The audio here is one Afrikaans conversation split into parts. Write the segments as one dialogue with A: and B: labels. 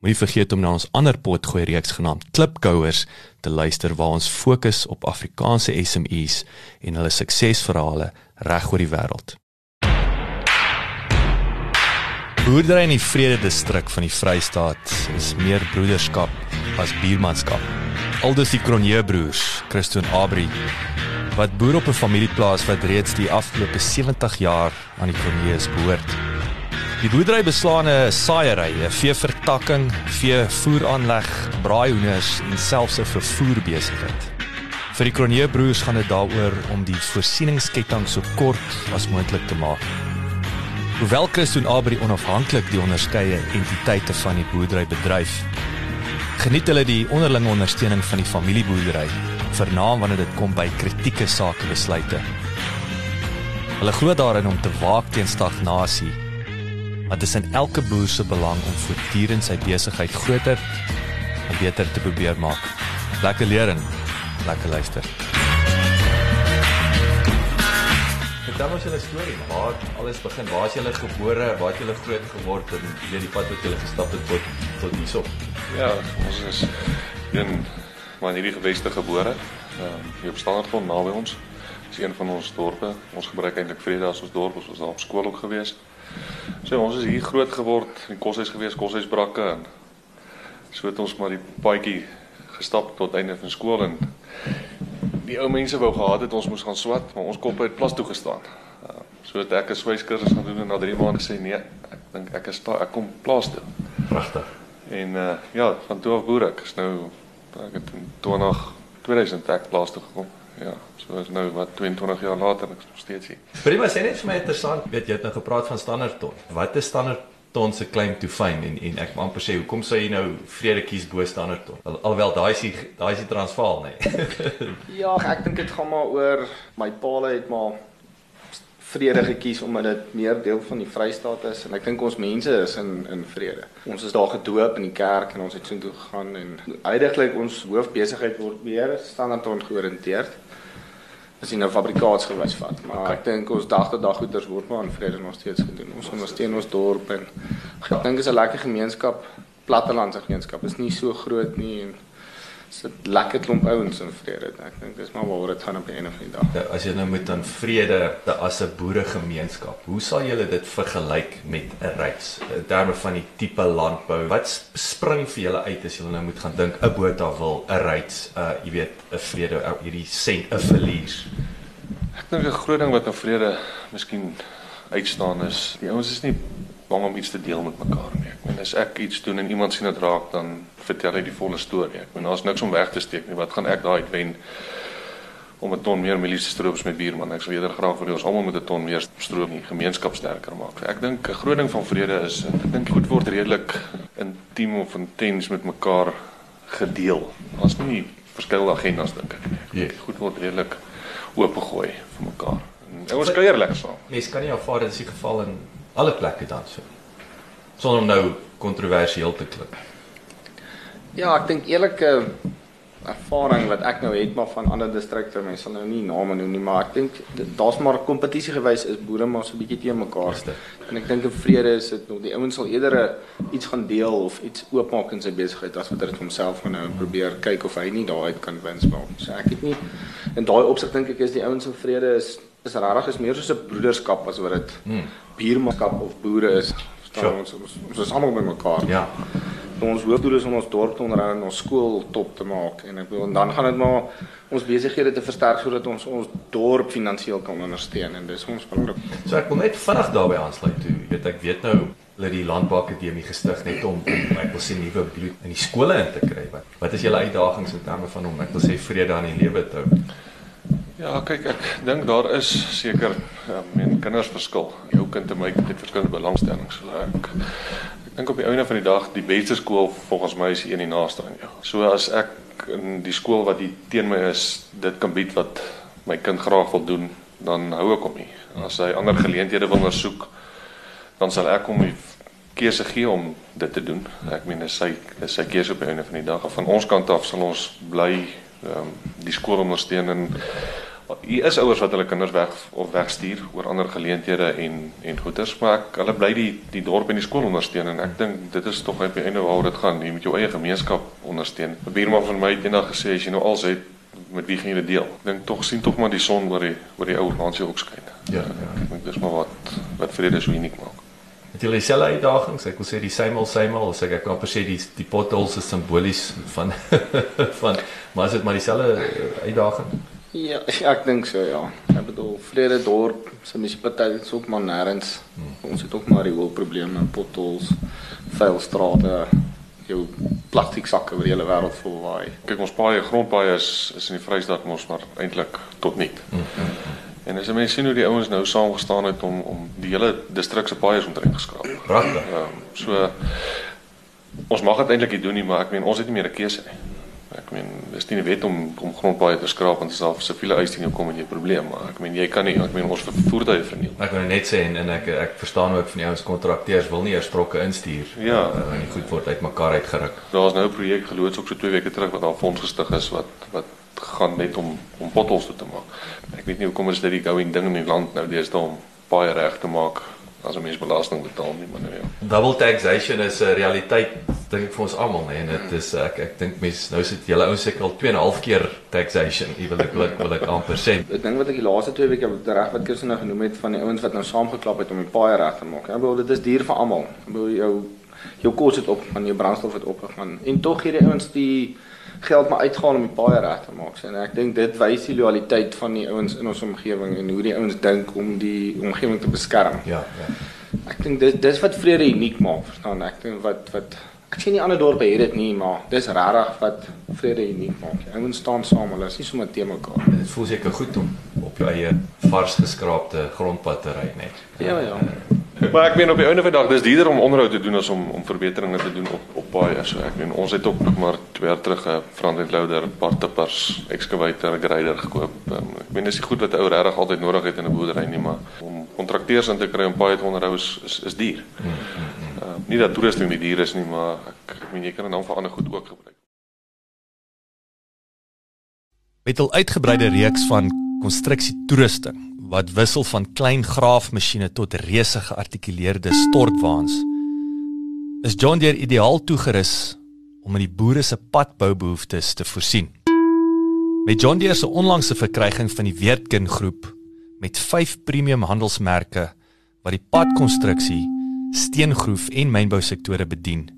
A: Moenie vergeet om na ons ander potgooi reeks genaamd Klipkouers te luister waar ons fokus op Afrikaanse SMEs en hulle suksesverhale reg oor die wêreld. Boerdery in die Vrede distrik van die Vrystaat is meer broederskap as buurmanskap. Aldus die Cronje broers, Christo en Abri, wat boer op 'n familieplaas wat reeds die afgelope 70 jaar aan die Cronjes behoort. Die boerdery beslaan 'n saaiery, 'n veevertakking, veevoeraanleg, braaihoenders en selfs 'n vervoerbesigheid. Vir die Cronje broers gaan dit daaroor om die voorsieningsketting so kort as moontlik te maak. Hoewel Christoen Abri onafhanklik die onderskeie entiteite van die boerdery bedryf, geniet hulle die onderlinge ondersteuning van die familieboerdery, vernaam wanneer dit kom by kritieke sake besluite. Hulle glo daarin om te waak teen stagnasie maar dit is in elke boer se belang om voortdurend sy besigheid groter en beter te probeer maak. Lekker leer en lekker luister. Vertel ons julle storie. Waar het alles begin? Waar is julle gebore? Waar het julle groot geword en wie die pad wat julle gestap het tot tot hierso?
B: Ja, ons is in maar hierdie geweste gebore. Ehm hier op Standerton naby ons. Dis een van ons dorpe. Ons gebruik eintlik Vrede as ons dorp. Ons was daar op skool ook geweest. So ons is hier groot geword in koshuis gewees, koshuisbrakke en so het ons maar die paadjie gestap tot einde van skool en die ou mense wou gehad het ons moes gaan swat, maar ons kop het plas toe gestaan. Uh, so het ek 'n swyskursus gaan doen en na 3 maande sê nee, ek dink ek is daar, ek kom plaas toe.
A: Pragtig.
B: En uh, ja, van toe af boer ek. Is nou ek het in 20 2000 ek plaas toe gekom. Ja, so is nou wat 22 jaar later ek nog steeds hier.
A: Prima, sê net vir my interessant. Weet jy het nou gepraat van standaard ton. Wat is standaard ton se claim to fame en en ek amper sê hoekom sou jy nou vrede kies bo standaard ton? Al, alhoewel daai is daai is die Transvaal nê. Nee.
C: ja, ek dink dit gaan maar oor my paal het maar vrede gekies omdat dit meer deel van die Vrystaat is en ek dink ons mense is in in vrede. Ons is daar gedoop in die kerk en ons het soontoe gegaan en heidaglik ons hoofbesigheid word weer standaard ongeoriënteerd as jy nou fabrikaatsgewys vat. Maar ek dink ons dag tot dag goeders word maar in vrede nog steeds gedoen. Ons ondersteun ons dorp en ek dink is 'n lekker gemeenskap, plattelandse gemeenskap. Is nie so groot nie en sit lekker klomp ouens in vrede. Ek dink dis maar waar dit gaan op die einde van die dag.
A: Ja, as jy nou met dan vrede as 'n boeregemeenskap, hoe sal julle dit vergelyk met 'n reis in terme van die tipe landbou? Wat spring vir julle uit as julle nou moet gaan dink 'n Botha wil, 'n reis, uh jy weet, 'n vrede hierdie sent 'n verlies?
B: Ek dink 'n groot ding wat nou vrede miskien uitstaan is, die ouens is nie bang om iets te deel met mekaar nie. Ek meen as ek iets doen en iemand sien dit raak, dan vertel hy die volle storie. Ek meen daar's niks om weg te steek nie. Wat gaan ek daai wen om 'n ton meer milies stroops met buurman? Ek sou eerder graag vir ons almal met 'n ton meer stroop in gemeenskap sterker maak. Ek dink 'n groot ding van vrede is ek dink goed word redelik intiem of intens met mekaar gedeel. Daar's nie verskillende agendas dink ek nie. Yes. Goed word redelik oop gegooi vir mekaar. En ons kuier lekker saam.
A: Mense kan nie aanvaar dit is die geval in alle plekke dan so. Sonder om nou kontroversieel te klink.
C: Ja, ek dink eerlike ervaring wat ek nou het maar van ander distrikte, mense sal nou nie name noem nie, maar ek dink daar's maar kompetisie gewys is boere maar so 'n bietjie teen mekaar. Ste. En ek dink in vrede is dit nog die ouens sal eerder iets gaan deel of iets oopmaak in sy besigheid as wat dit homself gaan nou probeer kyk of hy nie daaruit kan wins maak. So ek het nie in daai opsig dink ek is die ouens in vrede is is regtig is meer soos 'n broederskap as wat dit hmm. buurmanskap of boere is. Sure. Ons, ons ons is almal by mekaar.
A: Ja.
C: ons hoofdoel is om ons dorp te onderhou en ons skool top te maak en ek bedoel en dan gaan dit maar ons besighede te versterk sodat ons ons dorp finansiëel kan ondersteun en dis ons belangrik.
A: So ek wil net vinnig daarbey aansluit toe. Jy weet ek weet nou hulle die landbouakademie gestig net om om ek wil sê nuwe bloed in die skole in te kry. Wat wat is julle uitdagings in terme van hom ek wil sê vrede aan die lewe te hou?
B: Ja, kyk ek dink daar is seker ja, men kinders verskil. Jou kind en my kind het verskillende belangstellings. So ek ek dink op die einde van die dag die beste skool volgens my is die een die naaste aan jou. So as ek in die skool wat die teen my is, dit kan bied wat my kind graag wil doen, dan hou ek hom nie. As hy ander geleenthede wil ondersoek, dan sal ek hom die keuse gee om dit te doen. Ek meen dis sy dis sy keuse op die einde van die dag. Van ons kant af sal ons bly ehm um, die skool ondersteun en hier is ouers wat hulle kinders weg of wegstuur oor ander geleenthede en en goeders maar ek, hulle bly die die dorp en die skool ondersteun en ek dink dit is tog op die einde waaroor dit gaan. Jy moet jou eie gemeenskap ondersteun. 'n buurman van my het eendag gesê as jy nou als het met wie gaan jy dit deel? Ek dink tog sien tog maar die son oor die oor die ou lansie ook skyn.
A: Ja ja.
B: Ek dink dis maar wat wat vrede so uniek maak.
A: Het julle dieselfde uitdagings? Ek wil sê die same old same old, so ek kan per se die die potholes is simbolies van van maar is dit maar dieselfde uitdaging?
C: Ja, ek dink so ja. Ek bedoel Vrede dorp se munisipaliteit is ook maar nêrens. Ons het ook maar die hoë probleme, potholes, vuil strate, jou plastiek sakke oor die hele wêreld vol waai.
B: Kyk ons paaie grondpaaie is is in die Vrystaat mos maar eintlik tot niet. Hmm. En as jy mens sien hoe die ouens nou saam gestaan het om om die hele distrik se paaie omtrent geskraap.
A: Pragtig.
B: Ehm um, so ons mag dit eintlik nie doen nie, maar ek meen ons het nie meer 'n keuse nie. Ek meen dis nie 'n wet om om grondpaaie te skraap want as daar siviele eis teen jou kom en jy 'n probleem, maar ek meen jy kan nie, ek meen ons voertuie verniel.
A: Ek wil net sê en, en ek ek verstaan ook van die ouens kontrakteurs wil nie eers trokke instuur.
B: Ja,
A: uh, en goed word uitmekaar uitgeruk.
B: Daar's nou 'n projek geloods ook so 2 weke terug wat daar fonds gestig is wat wat gaan net om om potholes te maak. Ek weet nie hoekom is dit die going ding in die land nou deesdae om baie reg te maak as 'n mens belasting betaal nie, maar nou ja.
A: Double taxation is 'n realiteit dink ek vir ons almal, nee, en dit is ek ek dink mense nou sit julle ouens seker al 2 en 'n half keer taxation, jy wil ek wil ek, wil ek amper sê.
C: Ek dink wat ek die laaste 2 weke reg wat Kirsten nou genoem het van die ouens wat nou saamgeklap het om die paai reg te maak. Ek bedoel dit is duur vir almal. Ek bedoel jou jou kos het op, van jou brandstof het opgegaan. En tog gee die ouens die geld maar uitgaan om die paai reg te maak. En ek dink dit wys die loyaliteit van die ouens in ons omgewing en hoe die ouens dink om die omgewing te beskerm.
A: Ja, ja.
C: Ek dink dis dis wat vrede uniek maak, verstaan? Ek dink wat wat ek sien nie ander dorpe het dit nie, maar dis regtig wat vrede uniek maak. Ouens staan saam, hulle is nie sommer te mekaar.
A: Dit voel seker goed om op jou eie vars geskraapte grondpad te ry net.
C: Ja, ja.
B: Maar ek meen op die einde van die dag dis duurder om onderhoud te doen as om om verbeteringe te doen op op paaie. So ek meen ons het ook nog maar twee jaar terug 'n front end loader, paar tippers, excavator, grader gekoop. Um, ek meen dis nie goed wat ou regtig altyd nodig het in 'n boerdery nie, maar om kontrakteurs in te kry om paaie te onderhou is is, is duur. Uh, nie dat toerusting nie duur is nie, maar ek, ek meen jy kan dit dan vir ander goed ook gebruik.
A: Met 'n uitgebreide reeks van konstruksie toerusting wat wissel van klein graafmasjiene tot reuse geartikuleerde stortwaans is John Deere ideaal toegerus om in die boere se padboubehoeftes te voorsien. Met John Deere se onlangse verkryging van die Weertkin groep met 5 premium handelsmerke wat die padkonstruksie, steengroef en mynbou sektore bedien,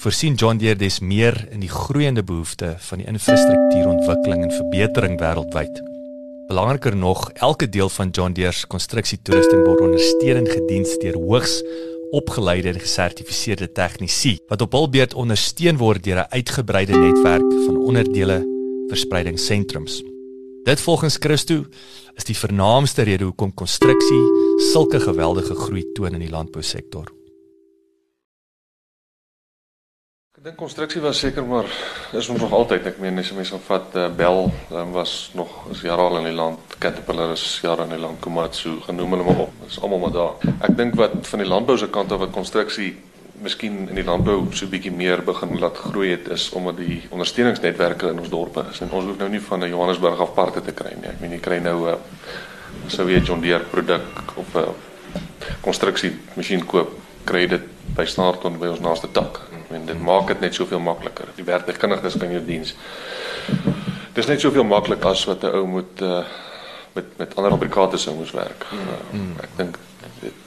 A: voorsien John Deere des meer in die groeiende behoefte van die infrastruktuurontwikkeling en verbetering wêreldwyd. Belangriker nog, elke deel van John Deere se konstruksietoerusting word ondersteun en gediens deur hoogs opgeleide en gesertifiseerde tegnisië wat op hul beurt ondersteun word deur 'n uitgebreide netwerk van onderdele verspreidingssentrums. Dit volgens Christo is die vernaamste rede hoekom konstruksie sulke geweldige groei toon in die landbousektor.
B: Dink konstruksie was seker maar is ons nog altyd. Ek meen as jy mense vat uh, Bell, dan was nog is jare al in die land. Caterpillar is jare in die land. Komatsu, genoem hulle maar op. Dis almal maar daar. Ek dink wat van die landbou se kant af wat konstruksie miskien in die landbou so bietjie meer begin laat groei het is omdat die ondersteuningsnetwerke in ons dorpe is. En ons hoef nou nie van 'n Johannesburg af parte te kry nie. Ek meen jy kry nou 'n uh, sou jy John Deere produk of 'n uh, konstruksie masjien koop, kry dit by Snaarton by ons naaste tak en dit maak dit net soveel makliker. Die werkkundiges kan jou diens. Dit is net soveel makliker as wat 'n ou moet uh, met met ander fabrikante sou moes werk. Uh, ek dink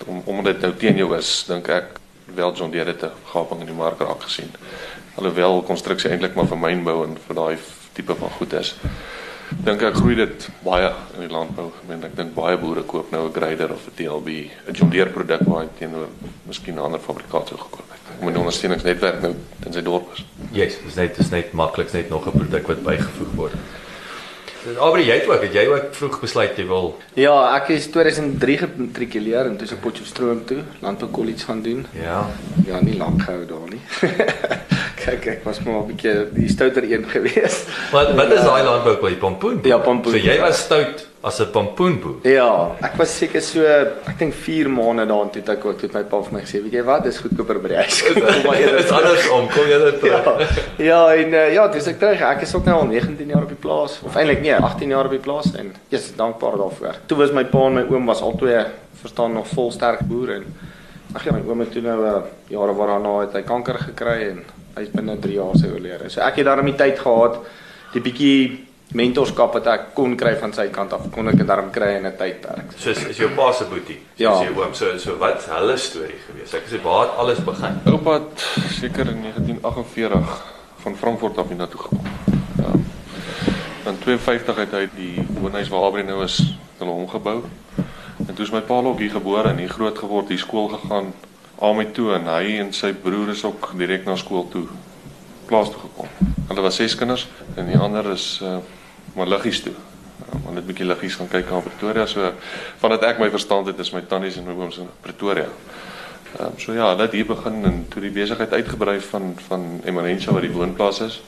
B: om om dit nou teen jou is, dink ek wel John Deere te gaping in die mark raak gesien. Alhoewel konstruksie eintlik maar vir mynbou en vir daai tipe van goed is. Dink ek groei dit baie in die landbou. Ek meen ek dink baie boere koop nou 'n grader of 'n TLB, 'n John Deere produk waar hy teenoor miskien 'n ander fabrikant sou gekoop het. Moet 'n ondersteuningsnetwerk nou in sy dorp is.
A: Yes, dis net dis net maklik net nog 'n produk wat bygevoeg word. Dis Aubrey, jy het ook, het jy ook vroeg besluit jy wil
C: Ja, ek is 2003 gematrikuleer en toe se Potchefstroom toe, Landbou College gaan doen.
A: Ja.
C: Ja, nie lank gehou daar nie. kyk, ek was maar 'n bietjie die stouter een gewees.
A: Wat wat is daai landbou by pompoen?
C: Ja, pompoen.
A: So jy was stout as 'n pompoenboer.
C: Ja, ek was seker so ek dink 4 maande daarin toe ek ook toe my pa vir my gesê, weet jy wat, dis goedkoper by die huis. Kom maar eerder
A: Dit is andersom, kom jy
C: Ja,
A: terug.
C: ja, en uh, ja, dis ek terug. Ek is ook nou al 19 jaar op die plaas, of eintlik nee, 18 jaar op die plaas en ek is dankbaar daarvoor. Toe was my pa en my oom was albei verstaan nog vol sterk boere en ag ja, my oom het toe nou uh, jare waarna het hy kanker gekry en hy's binne 3 jaar sy oorlede. So ek het daarmee tyd gehad die bietjie mentorskap wat ek kon kry van sy kant af, kon ek dit daarom kry in 'n tydperk.
A: So is, is jou pa se boetie.
C: Ja.
A: Is jou oom so so wat hulle storie gewees? Ek sê waar het alles begin?
B: Oupa het seker in 1948 van Frankfurt af hiernatoe gekom. Ja. In 52 het hy die woonhuis waar Aubrey nou is, hulle omgebou. En toe is my pa ook hier gebore en hier groot geword, hier skool gegaan, al my toe en hy en sy broer is ook direk na skool toe plaas toe gekom. Hulle was ses kinders en die ander is uh maar liggies toe. Ja, maar net 'n bietjie liggies gaan kyk aan Pretoria so vandat ek my verstand het is my tannies en my ooms in Pretoria. Ehm um, so ja, hulle het hier begin en toe die besigheid uitgebrei van van Emerentia wat die woonplaas is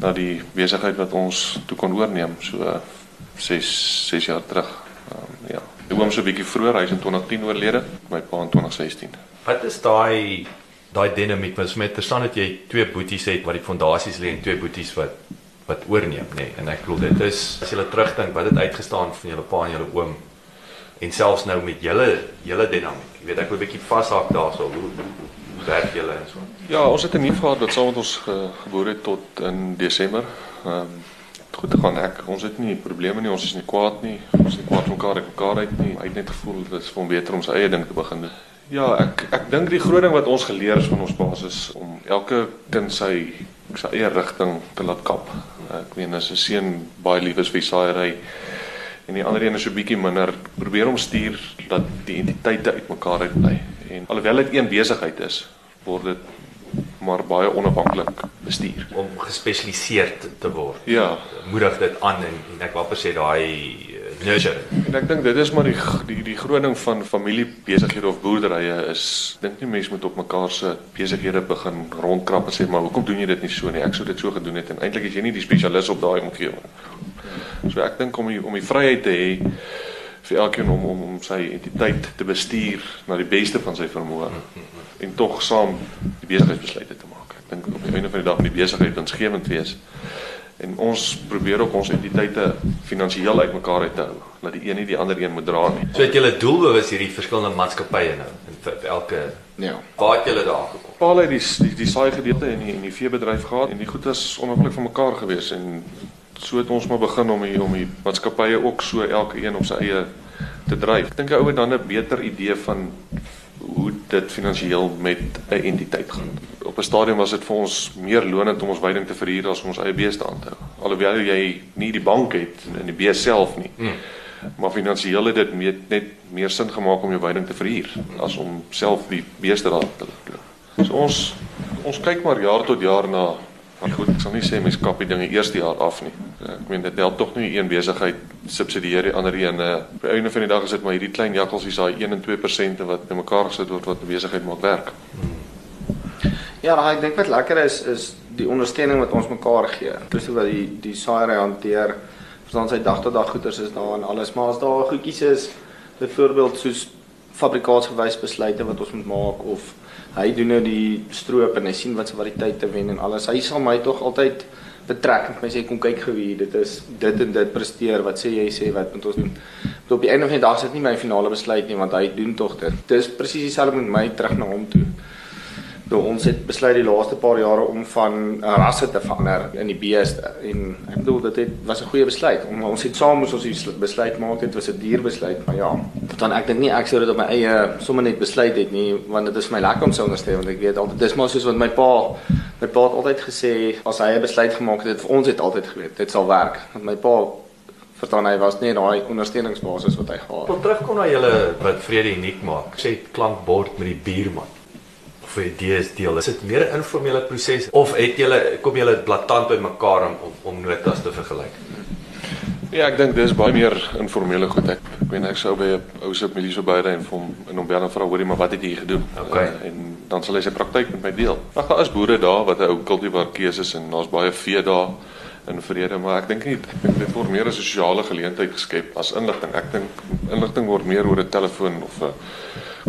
B: na die besigheid wat ons toe kon oorneem so 6 6 jaar terug. Um, ja. Die oom so 'n bietjie vroeër, hy is in 2010 oorlede, my pa in 2016.
A: Wat is daai daai dinamiek? Want met verstaan dat jy twee boeties het wat die fondasies lê en twee boeties wat wat oorneem, nê. Nee. En ek glo dit is as jy terugdink wat het uitgestaan van julle pa en julle oom en selfs nou met julle julle dinamiek. Jy weet ek wil 'n bietjie vashak daarso. Hoe, werk julle en so?
B: Ja, ons het 'n nuwe gehad wat saam met ons ge, geboor het tot in Desember. Ehm um, goed te gaan ek. Ons het nie probleme nie, ons is nie kwaad nie. Ons is nie kwaad van mekaar uit mekaar uit nie. Hy het net gevoel dit is vir hom beter om sy eie ding te begin. Ja, ek ek dink die groot ding wat ons geleer het van ons paas is om elke kind sy sy eie rigting te laat kap. Ek meen as 'n seun baie lief is vir saaiery en die ander een is so bietjie minder probeer om stuur dat die entiteite uitmekaar uit bly. En alhoewel dit een besigheid is, word dit maar baie onafhanklik bestuur.
A: om gespesialiseer te, word.
B: Ja,
A: Moedig dit aan en, en ek wil per se daai eh, nurture.
B: en ek dink dit is maar die die die groot ding van familiebesighede of boerderye is dink nie mense moet op mekaar se besighede begin rondkrap en sê maar hoekom doen jy dit nie so nie? Ek sou dit so gedoen het en eintlik is jy nie die spesialis op daai omgewing. So ek dink om die, om die vryheid te hê vir elkeen om om om sy entiteit te bestuur na die beste van sy vermoë en tog saam die besigheidsbesluite te maak. Ek dink op die einde van die dag moet die besigheid winsgewend wees. En ons probeer ook ons entiteite finansiëel uitmekaar uit te hou, dat die een nie die ander een moet dra nie.
A: So het julle doelbewus hierdie verskillende maatskappye nou en vir, elke
C: Ja.
A: waar het julle daar gekom?
B: Paal het die die, die saai gedeelte en die en die veebedryf gehad en die goed is onafhanklik van mekaar gewees en so het ons maar begin om die, om die maatskappye ook so elke een op sy eie te dryf. Ek dink 'n ou het dan 'n beter idee van hoe dit finansiëel met 'n entiteit gaan. Op 'n stadium was dit vir ons meer lonend om ons veiding te verhuur as om ons eie beeste aan te hou. Alhoewel jy nie die bank het in die bees self nie.
A: Hmm.
B: Maar finansiëel het dit meer, net meer sin gemaak om jou veiding te verhuur as om self die beeste daar te loop. So ons ons kyk maar jaar tot jaar na maar goed, ek sal nie sê mens kap die dinge eerste jaar af nie. Ek meen dit help tog nie een besigheid subsidieer die ander een. eh, Op die einde van die dag is dit maar hierdie klein jakkalsies daai 1 en 2% wat bymekaar gesit word wat 'n besigheid maak werk.
C: Ja, ek dink wat lekker is is die ondersteuning wat ons mekaar gee. Inklusief wat die die saaiery hanteer. Verstaan sy dag tot dag goeders is daar en alles, maar as daar goedjies is, byvoorbeeld soos fabrikaatsgewys besluite wat ons moet maak of hy doen nou die stroop en hy sien wat se variëteite wen en alles. Hy sal my tog altyd betrek en my sê kom kyk gou hier, dit is dit en dit presteer. Wat sê jy sê wat moet ons doen? Maar op die einde van die dag is dit nie my finale besluit nie want hy doen tog dit. Dis presies dieselfde met my terug na hom toe. Nou ons het besluit die laaste paar jare om van uh, rasse te verander in die beeste en ek bedoel dit het, was 'n goeie besluit. Om, ons het saam moes ons die besluit maak dit was 'n duur besluit, maar ja, dan ek dink nie ek sou dit op my eie sommer net besluit het nie want dit is my lekker om so ondersteun want ek weet altyd dis maar soos wat my pa my pa het altyd gesê as hy 'n besluit gemaak het, vir ons het altyd geweet dit sal werk. Want my pa verstaan hy was nie daai ondersteuningsbasis wat hy gehad
A: Kom
C: het.
A: terugkom na julle wat vrede uniek maak. Sê klankbord met die buurman. Of idees deel. Is dit meer 'n informele proses of het julle kom julle blaatant by mekaar om om, om notas te vergelyk?
B: Ja, ek dink dis baie meer informele goed. Ek ek weet ek sou by 'n ou se familie so baie en vir hom in hom bel en vra hoorie maar wat het jy gedoen?
A: Okay.
B: Uh, en dan sal hy sy praktyk met my deel. Ag daar is boere daar wat 'n ou kultivar keuses en daar's baie vee daar in vrede, maar ek dink nie ek dink dit word meer 'n sosiale geleentheid geskep as inligting. Ek dink inligting word meer oor 'n telefoon of 'n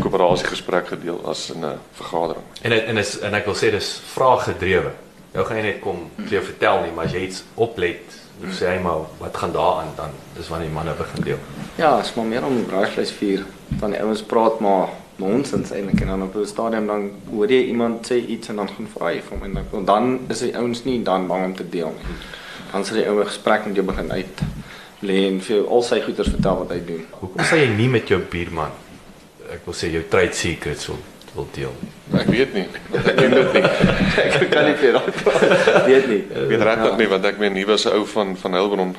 B: koöperasiegesprek gedeel as in 'n vergadering.
A: En en is en ek wil sê dis vraaggedrewe. Nou gaan jy net kom vir jou vertel nie, maar as jy iets oplet, of sê hy maar wat gaan daaraan dan dis wanneer die manne begin deel.
C: Ja, is maar meer om braaivleisvuur. Dan die ouens praat maar nonsens eintlik en dan op 'n stadium dan hoor jy iemand sê iets en dan gaan vra jy vir hom en dan en dan is die ouens nie dan bang om te deel nie. Dan sal die ou 'n gesprek met jou begin uit lê en vir jou al sy goeders vertel wat hy doen.
A: Hoekom sê jy nie met jou buurman ek wil sê jou trade secrets wil wil deel?
B: Ek weet nie. Ek ken dit nie.
C: Ek kan nie vir daai weet nie.
B: Ek weet regtig nie want ek meen hier was 'n ou van van Heilbron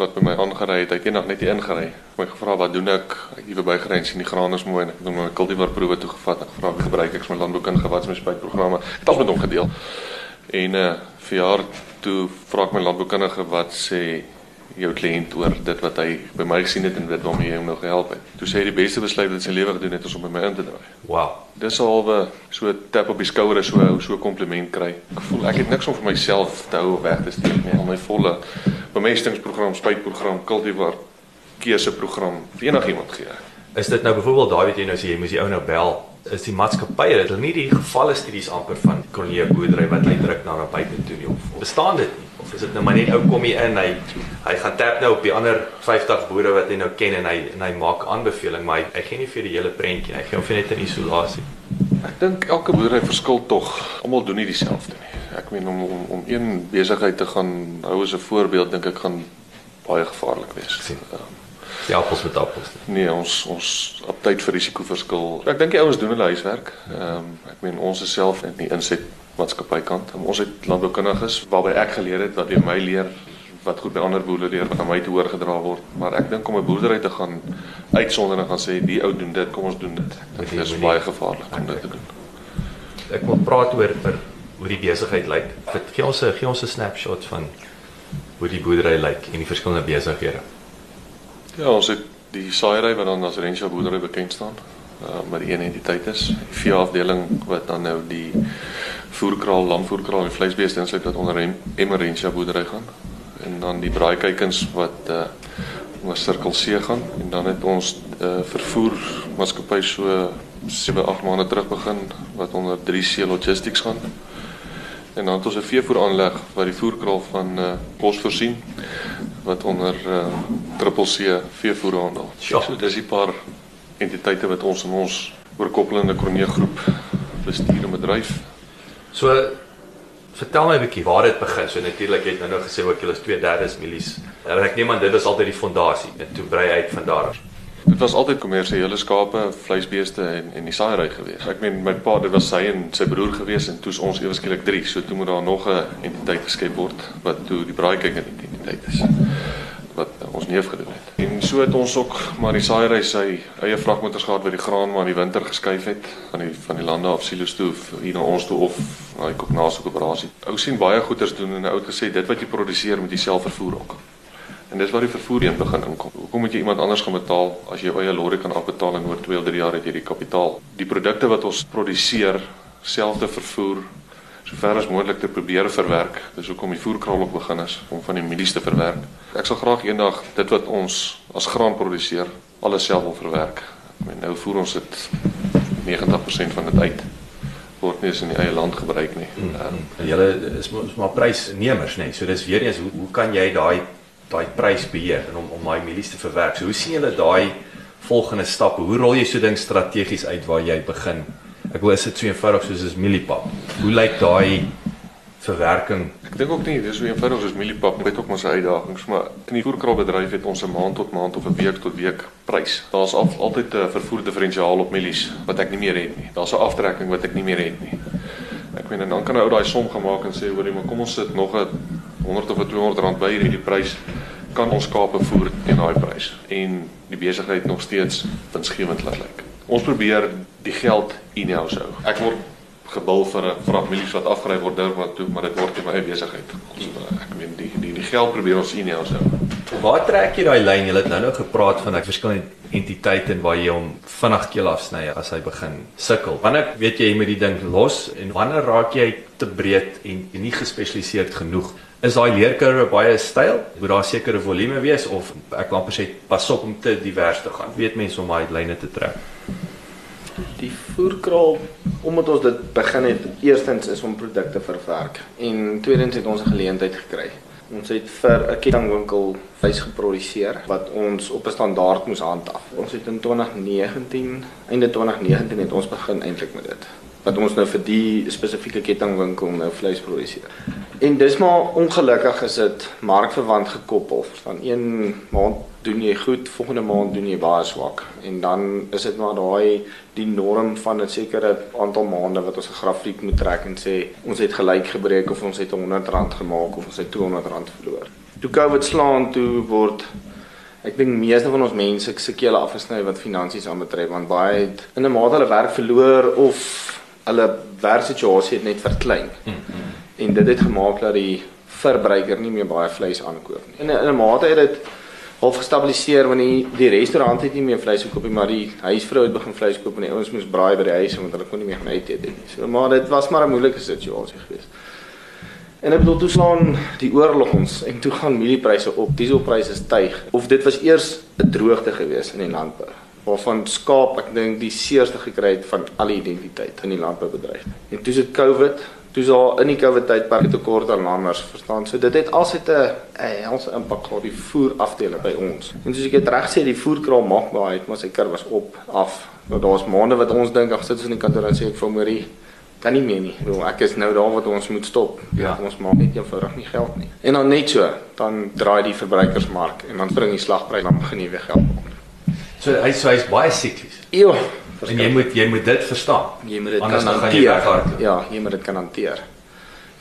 B: wat by my aangery het. Hy het eendag net hier ingery. My gevra wat doen ek? Ek het hier verbygery en sien die graan is mooi en ek het hom my kultivar proewe toe gevat. Ek vra wie gebruik ek my landboukundige wat is my spuitprogramme. Ek het al met hom gedeel. En uh vir jaar toe vra ek my landboukundige wat sê jou kliënt oor dit wat hy by my gesien het en dit waarmee hy hom nou gehelp het. Toe sê hy die beste besluit wat hy sy lewe gedoen het is om by my in te draai.
A: Wow.
B: Dis alwe so tap op die skouer so so kompliment kry. Ek voel ek het niks om vir myself te hou weg te steek nie. Al my volle bemestingsprogram, spuitprogram, kultivar keuseprogram vir enigiemand gee.
A: Is dit nou byvoorbeeld daai wat jy nou sê jy moes die ou nou bel? Is die maatskappye het hulle nie die gevalle studies amper van kolonie boerdery wat uitdruk na na buite toe nie of bestaan dit nie? Of is dit nou maar net ou kom hier in, hy hy gaan tap nou op die ander 50 boere wat hy nou ken en hy en hy maak aanbeveling, maar hy, hy gee nie vir die hele prentjie. Hy gee hom vir net 'n isolasie.
B: Ek dink elke boerdery verskil tog. Almal doen nie dieselfde nie. Ek meen om om om een besigheid te gaan hou as 'n voorbeeld dink ek gaan baie gevaarlik wees.
A: sien.
B: Ehm,
A: Die appels met appels.
B: Nee, ons ons aptyd vir risiko verskil. Ek dink die ouens doen hulle huiswerk. Ehm um, ek meen ons is self in die inset maatskappy kant. Um, ons het landboukundiges waarby ek geleer het wat jy my leer wat goed by ander boere leer wat aan my toe oorgedra word. Maar ek dink om 'n boerdery te gaan uitsonder en gaan sê die ou doen dit, kom ons doen dit. Dit is baie gevaarlik om dit te doen.
A: Ek wil praat oor oor hoe die besigheid lyk. Gee ons 'n gee ons 'n snapshot van hoe die boerdery lyk en die verskillende besighede.
B: Ja, ons het die saaiery wat dan as Renshaw boerdery bekend staan. Uh met die een entiteit is, die vee afdeling wat dan nou die voerkraal, lamvoerkraal en vleisbeeste insluit wat onder Em- Emmer Renshaw boerdery gaan. En dan die braaikykens wat uh onder Circle C gaan en dan het ons uh vervoer maatskappy so 7, 8 maande terug begin wat onder 3C Logistics gaan. En dan het ons 'n veevoeraanleg wat die voerkraal van uh kos voorsien wat onder uh Triple C veevoer handel.
A: Sjoe.
B: So dis die paar entiteite wat ons in ons oorkoppelende Kronee groep bestuur en bedryf.
A: So vertel my 'n bietjie waar dit begin. So natuurlik het nou nou gesê ook julle is 2/3 milies. En ek neem aan dit was altyd die fondasie en toe brei uit van daar. af.
B: Dit was altyd kommersiële skape, vleisbeeste en en die saaiery gewees. Ek meen my pa, dit was sy en sy broer gewees en toe's ons ewe skielik 3. So toe moet daar nog 'n entiteit geskep word wat toe die braaikyker entiteit is wat ons neef gedoen het. En so het ons ook maar die saaiery sy eie vragmotors gehad wat die graan maar in die winter geskuif het van die van die lande af silos toe hier na ons toe of na die koopnase koöperasie. Ou sien baie goeders doen en ou het gesê dit wat jy produseer moet jy self vervoer ook. En dis waar die vervoer een begin inkom. Hoekom moet jy iemand anders gaan betaal as jy jou eie lorry kan afbetaal en oor 2 of 3 jaar het jy die kapitaal? Die produkte wat ons produseer self te vervoer sover as moontlik te probeer verwerk. Dis hoekom die voerkraal ook begin is om van die mielies te verwerk. Ek sal graag eendag dit wat ons as graan produseer alles self wil verwerk. Ek meen nou voer ons dit 90% van dit uit word nie eens in die eie land gebruik nie. Ehm,
A: En julle is is maar prysnemers, nê. So dis weer eens hoe hoe kan jy daai daai prys beheer en om om daai milies te verwerk? So hoe sien julle daai volgende stappe? Hoe rol jy so ding strategies uit waar jy begin Ek wil is dit so eenvoudig soos is mieliepap. Hoe lyk daai verwerking?
B: Ek dink ook nie dis so eenvoudig soos mieliepap, dit ook maar sy uitdagings, maar in die voerkraalbedryf het ons 'n maand tot maand of 'n week tot week prys. Daar's al, altyd 'n vervoer differensiaal op mielies wat ek nie meer het nie. Daar's 'n aftrekking wat ek nie meer het nie. Ek meen en dan kan 'n ou daai som gemaak en sê hoorie, maar kom ons sit nog 'n 100 of 'n 200 rand by hierdie prys kan ons skape voer teen daai prys en die besigheid nog steeds winsgewend laat lyk. Ons probeer die geld in-house hou. Ek word gebul vir 'n families wat afgery word Durban toe, maar dit word in my eie besigheid. Ek meen die die die geld probeer ons in-house hou.
A: Waar trek jy daai lyn? Jy het nou nou gepraat van 'n verskillende entiteite en waar jy hom vinnig keel afsny as hy begin sukkel. Wanneer weet jy jy moet die ding los en wanneer raak jy te breed en nie gespesialiseerd genoeg? Is daai leerkurwe baie styl? Moet daar sekere volume wees of ek kan amper sê pas op om te divers te gaan? Weet mense om daai lyne te trek?
C: Die voerkraal omdat ons dit begin het, eerstens is om produkte verwerk en tweedens het ons 'n geleentheid gekry. Ons het vir 'n kettingwinkel vleis geproduseer wat ons op 'n standaard moes handhaaf. Ons het in 2019, einde 2019 het ons begin eintlik met dit. Wat ons nou vir die spesifieke kettingwinkel nou vleis produseer. En dis maar ongelukkig is dit markverwant gekoppel. Van een maand doen jy goed, volgende maand doen jy baie swak. En dan is dit maar daai die norm van 'n sekere aantal maande wat ons 'n grafiek moet trek en sê ons het gelyk gebreek of ons het R100 gemaak of ons het R200 verloor. Toe Covid slaan toe word ek dink meeste van ons mense se kele afgesny wat finansies aanbetref want baie het in 'n mate hulle werk verloor of hulle werksituasie het net verklein. Mm -hmm. En dit het gemaak dat die verbruiker nie meer baie vleis aankoop nie. In 'n in 'n mate het dit half gestabiliseer want die die restaurant het nie meer vleis gekoop nie, maar die huisvrou het begin vleis koop en die ouens moes braai by die huis want hulle kon nie meer gaan uit eet nie. So maar dit was maar 'n moeilike situasie geweest. En ek bedoel toe slaan die oorlog ons en toe gaan mieliepryse op, dieselpryse styg. Of dit was eers 'n droogte geweest in die landbou waarvan skaap ek dink die seerste gekry het van al die identiteit in die landboubedryf. En toe sit COVID, toe is daar in die COVID tydperk 'n tekort aan landers, verstaan? So dit het alsit 'n helse impak op die voerafdeling by ons. En soos ek dit reg sê, die voerkraal maak baie uit, maar sy kurwe was op af. Nou daar's maande wat ons dink ag sit ons in die kantoor en sê ek vir Marie kan nie meer nie. Nou ek is nou daar wat ons moet stop. Ja, ons maak net eenvoudig nie geld nie. En dan net so, dan draai die verbruikersmark en dan bring die slagprys dan begin jy weer geld maak.
A: So hy so hy's baie siklies.
C: Ja,
A: En jy moet jy moet dit verstaan.
C: jy moet dit
A: Anders
C: kan
A: jy
C: hanteer.
A: weghardloop.
C: Ja, jy moet dit kan hanteer.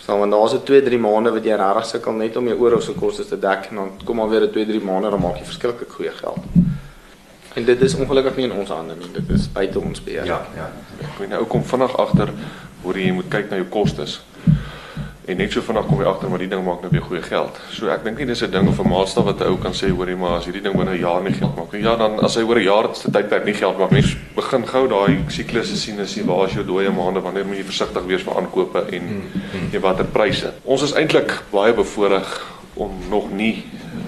C: So want daar's 'n 2-3 maande wat jy regtig sukkel net om jou oorhoofse kostes te dek en dan kom maar weer 'n 2-3 maande dan maak jy verskriklik goeie geld. En dit is ongelukkig nie in ons hande nie. Dit is buite ons beheer.
A: Ja, ja.
B: Ek weet nou kom vinnig agter hoe jy moet kyk na jou kostes. En net so vinnig kom jy agter maar die ding maak nou weer goeie geld. So ek dink nie dis 'n ding of 'n maatstaf wat 'n ou kan sê hoorie maar as hierdie ding binne 'n jaar nie geld maak nie. Ja, dan as hy oor 'n jaar se tydperk nie geld maak nie, begin gou daai siklusse sien en sien waar is jou dooie maande, wanneer moet jy versigtig wees vir aankope en en watter pryse. Ons is eintlik baie bevoordeel om nog nie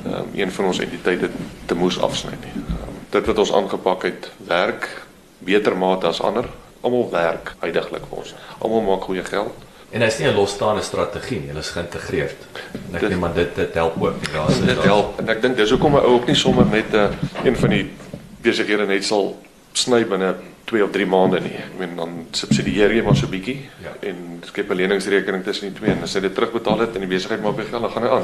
B: um, een van ons entiteite te moes afsny nie. Um, dit wat ons aangepak het, werk beter mate as ander. Almal werk heidaglik vir ons. Almal maak goeie geld.
A: En hy's nie 'n losstaande strategie nie, hulle is geïntegreerd. En ek
B: Dit-
A: dink maar dit dit help ook. Daar's
B: Dit help en ek dink dis hoekom 'n ou ook nie sommer met 'n uh, een van die besighede net sal sny binne 2 of 3 maande nie. Ek meen dan subsidieer jy maar so bietjie
A: Ja.
B: en skep 'n leningsrekening tussen die twee en as jy dit terugbetaal het en die besigheid maak weer geld, dan gaan hy aan.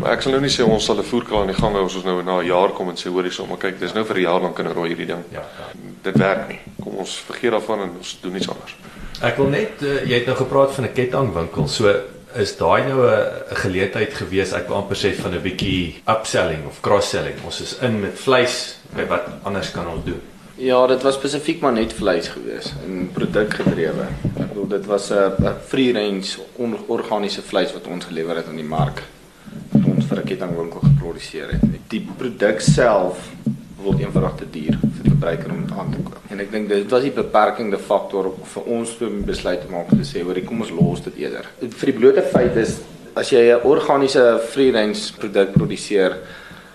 B: Maar ek sal nou nie sê ons sal 'n voerkraal aan die gang hou as ons nou na 'n jaar kom en sê hoorie sommer kyk, dis nou vir 'n jaar lank kan rooi hierdie ding.
A: Ja, ja.
B: Dit werk nie. Kom ons vergeet daarvan en ons doen iets anders.
A: Ek wil net uh, jy het nou gepraat van 'n kettingwinkel. So is daai nou 'n geleentheid gewees ek wil amper sê van 'n bietjie upselling of cross-selling. Ons is in met vleis, by wat anders kan ons doen?
C: Ja, dit was spesifiek maar net vleis gewees en produkgedrewe. Ek bedoel dit was 'n 'n free range onorganiese vleis wat ons gelewer het aan die mark. Ons vir 'n kettingwinkel geproduseer het. Die produk self word eenvoudig te duur verbruiker om aan te koop. En ek dink dit was die beperkende faktor vir ons om besluit te maak om te sê, hoor, kom ons los dit eerder. Vir die blote feit is as jy 'n organiese free range produk produseer,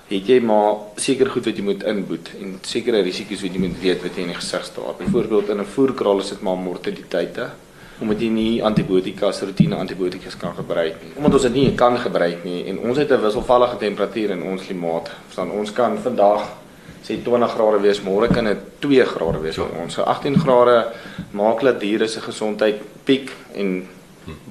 C: het jy maar seker goed wat jy moet inboet en sekere risiko's wat jy moet weet wat jy in die gesig staar. Byvoorbeeld in 'n voerkraal is dit maar mortaliteite omdat jy nie antibiotika, roetine antibiotikas kan gebruik nie. Omdat ons dit nie kan gebruik nie en ons het 'n wisselvallige temperatuur in ons klimaat. Verstaan, ons kan vandag sê 20 grade wees, môre kan dit 2 grade wees vir ons. So 18 grade maak dat diere se gesondheid piek en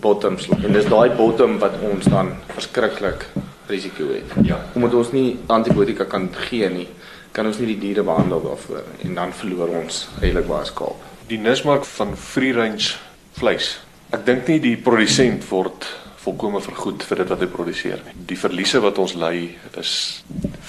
C: bottom slaan. En dis daai bottom wat ons dan verskriklik risiko het.
A: Ja.
C: Omdat ons nie antibiotika kan gee nie, kan ons nie die diere behandel daarvoor en dan verloor ons redelik baie skaap.
B: Die nismark van free range vleis. Ek dink nie die produsent word volkome vergoed vir dit wat hy produseer nie. Die verliese wat ons ly is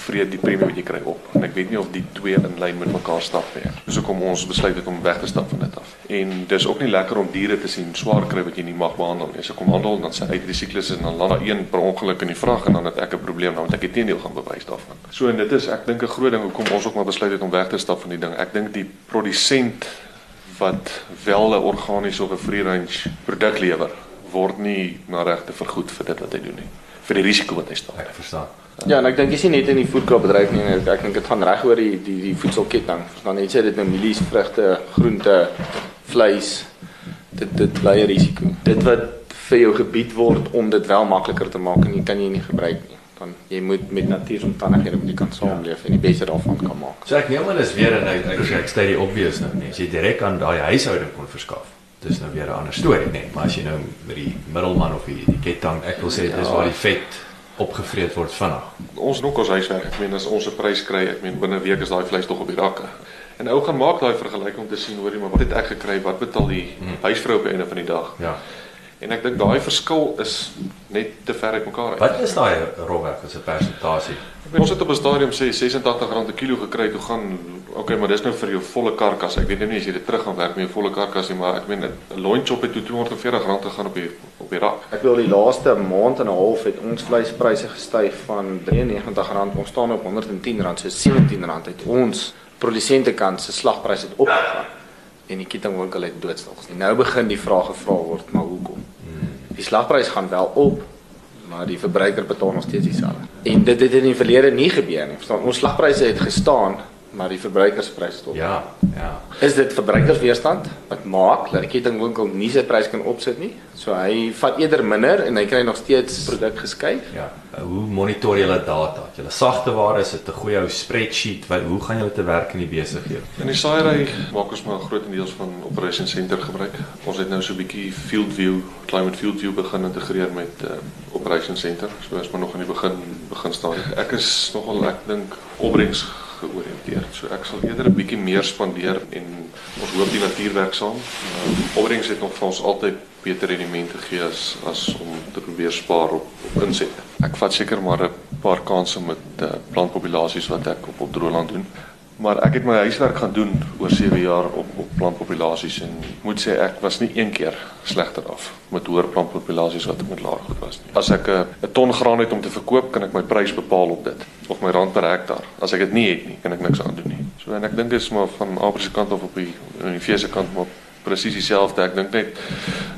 B: vreet die premie wat jy kry op. En ek weet nie of die twee in lyn met mekaar stap nie. Dis hoekom ons besluit het om weg te stap van dit af. En dis ook nie lekker om diere te sien swaar kry wat jy nie mag behandel nie. As ek kom handel dan sê uit die siklus en dan laat daar een per ongeluk in die vrag en dan het ek 'n probleem dan moet ek die teendeel gaan bewys daarvan. So en dit is ek dink 'n groot ding hoekom ons ook maar besluit het om weg te stap van die ding. Ek dink die produsent wat wel 'n organiese of 'n free range produk lewer word nie na regte vergoed vir dit wat hy doen nie vir die risiko wat hy staan.
A: Ek verstaan.
C: Ja, en ek dink dis nie net in die voedselbedryf nie, ek, ek dink dit gaan reg oor die die die voedselketting. Verstaan net sê dit nou mielies, vrugte, groente, vleis. Dit dit bly 'n risiko. Dit wat vir jou gebied word om dit wel makliker te maak en jy kan jy nie gebruik nie. Dan jy moet met natuuromstandighede moet jy kan saamleef en die beste daarvan kan maak.
A: So ek neem aan is weer en ek ek, ek sê die obvious nou, nee, as jy direk aan daai huishouding kon verskaf. Dis nou weer 'n ander storie, nee, maar as jy nou met die middelman of die, die ketting, ek wil sê dis waar die vet opgevreet word vinnig.
B: Ons ook ons huiswerk. Ek meen as ons 'n prys kry, ek meen binne 'n week is daai vleis tog op die rakke. En ou gaan maak daai vergelyking om te sien hoorie maar wat het ek gekry? Wat betaal die huisvrou op die einde van die dag?
A: Ja.
B: En ek dink daai verskil is net te ver uit mekaar uit.
A: Wat is daai rowweg as 'n persentasie?
B: Ek meen, ons het op 'n stadium sê R86 'n kilo gekry. Toe gaan okay, maar dis nou vir jou volle karkas. Ek weet nou nie as jy dit terug gaan werk met jou volle karkas nie, maar ek meen 'n loin chop het toe R240 gegaan op die op die rak.
C: Ek wil die laaste maand en 'n half het ons vleispryse gestyg van R93, ons staan op R110, so R17 het ons produsente kant se slagprys het opgegaan en die kettingwinkel het doodstil. Nou begin die vraag gevra word, maar hoekom? Die slagprys gaan wel op, maar die verbruiker betaal nog steeds dieselfde. En dit het in die verlede nie gebeur nie. Verstaan, ons slagpryse het gestaan, maar die verbruikerspryse het op.
A: Ja, ja.
C: Is dit verbruikersweerstand wat maak dat die kettingwinkel nie sy prys kan opsit nie? So hy vat eerder minder en hy kry nog steeds produk geskuif.
A: Ja. Hoe monitor jy hulle data? Het Julle sagte ware is dit 'n goeie ou spreadsheet? Wat hoe gaan julle te werk in die besighede?
B: In die saaiery maak ons maar grootendeels van Operation Center gebruik. Ons het nou so 'n bietjie field view, climate field view begin integreer met uh, Operation Center. So is maar nog in die begin begin stadium. Ek is nogal ek dink opbrengs georiënteerd. So ek sal eerder 'n bietjie meer spandeer en ons hoop die natuur werk saam. Uh, opbrengs het nog vir ons altyd beter rendemente gegee as as om te probeer spaar op, op insette. Ek vat seker maar 'n paar kansse met uh, plantpopulasies wat ek op op Droland doen. Maar ek het my huiswerk gaan doen oor 7 jaar op op plantpopulasies en moet sê ek was nie een keer slegter af met hoër plantpopulasies wat ek met laer goed was nie. As ek 'n ton graan het om te verkoop, kan ek my prys bepaal op dit of my rand per hektaar. As ek dit nie het nie, kan ek niks aan doen nie. So en ek dink dit is maar van Abri se kant of op die in die vee se kant maar presies dieselfde. Ek dink net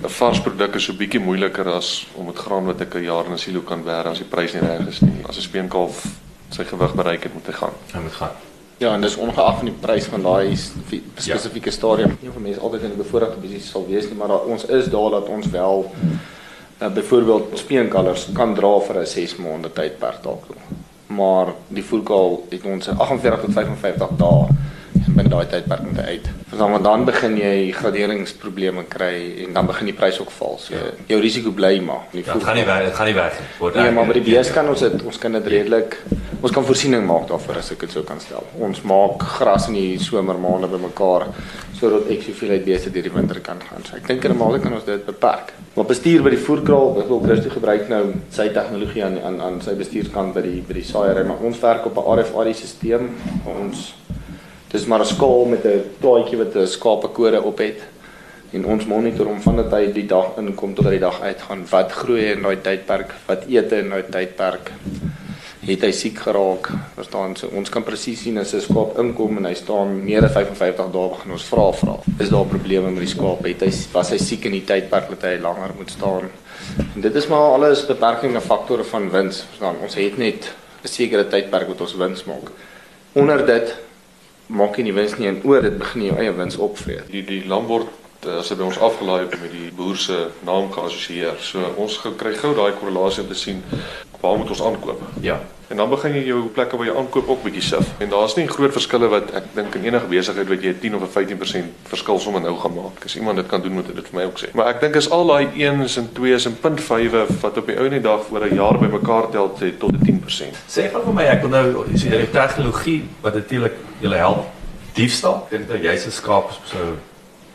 B: 'n vars produk is so bietjie moeiliker as om met graan wat ek 'n jaar in 'n silo kan bære as die prys nie reg is nie. As 'n speenkalf sy gewig bereik het, moet hy gaan.
A: Hy moet gaan.
C: Ja, en dis ongeag van die prys van daai spe- spesifieke ja. stadium. Nie van mense altyd in 'n bevoordeelde posisie sal wees nie, maar daar, ons is daar dat ons wel uh, byvoorbeeld speenkalvers kan dra vir 'n 6 maande tydperk dalk. Maar die voerkal het ons 'n 48 tot 55 dae binne daai tydperk moet uit. Verstaan, want dan begin jy graderingsprobleme kry en dan begin die prys ook val. So ja. jou risiko bly maar. Die
A: Ja, dit gaan nie weg, dit gaan nie weg nie. Word
C: Nee, maar by die bees kan ons dit ons kan dit redelik ons kan voorsiening maak daarvoor as ek dit sou kan stel. Ons maak gras in die somermaande bymekaar sodat ek soveel uit beeste deur die winter kan gaan. So ek dink normaal kan ons dit beperk. Maar bestuur by die voerkraal, ek wil Christo gebruik nou sy tegnologie aan aan aan sy bestuurskant by die by die saaiery, maar ons werk op 'n RFID stelsel. Ons dis maar 'n skaal met 'n plaatjie wat 'n skapekode op het en ons monitor hom van dat hy die dag inkom tot hy die dag uitgaan. Wat groei in daai tydperk? Wat eet hy in daai tydperk? Het hy siek geraak? Verstaan so ons kan presies sien as 'n skaap inkom en hy staan meer as 55 dae begin ons vra vra. Is daar probleme met die skaap? Het hy was hy siek in die tydperk dat hy langer moet staan? En dit is maar alles beperkende faktore van wins. Verstaan? Ons het net 'n sekere tydperk wat ons wins maak. Onder dit maak jy nie wins nie en oor dit begin jy jou eie wins opvreet.
B: Die die lam word eh, as dit by ons afgelaai word met die boer se naam geassosieer. So ons kry gou daai korrelasie om te sien waar moet ons aankoop?
A: Ja.
B: En dan begin jy jou plekke waar jy aankoop ook bietjie sif. En daar's nie groot verskille wat ek dink in enige besigheid wat jy 10 of 'n 15% verskil sommer nou gaan maak. As iemand dit kan doen, moet hy dit vir my ook sê. Maar ek dink is al daai 1s en 2s en punt 5 wat op die ou net dag oor 'n jaar bymekaar tel sê tot 'n 10%.
A: Sê gou vir my, ek wil nou is hier die tegnologie wat natuurlik julle help diefstal. Ek dink nou jy's 'n skaap so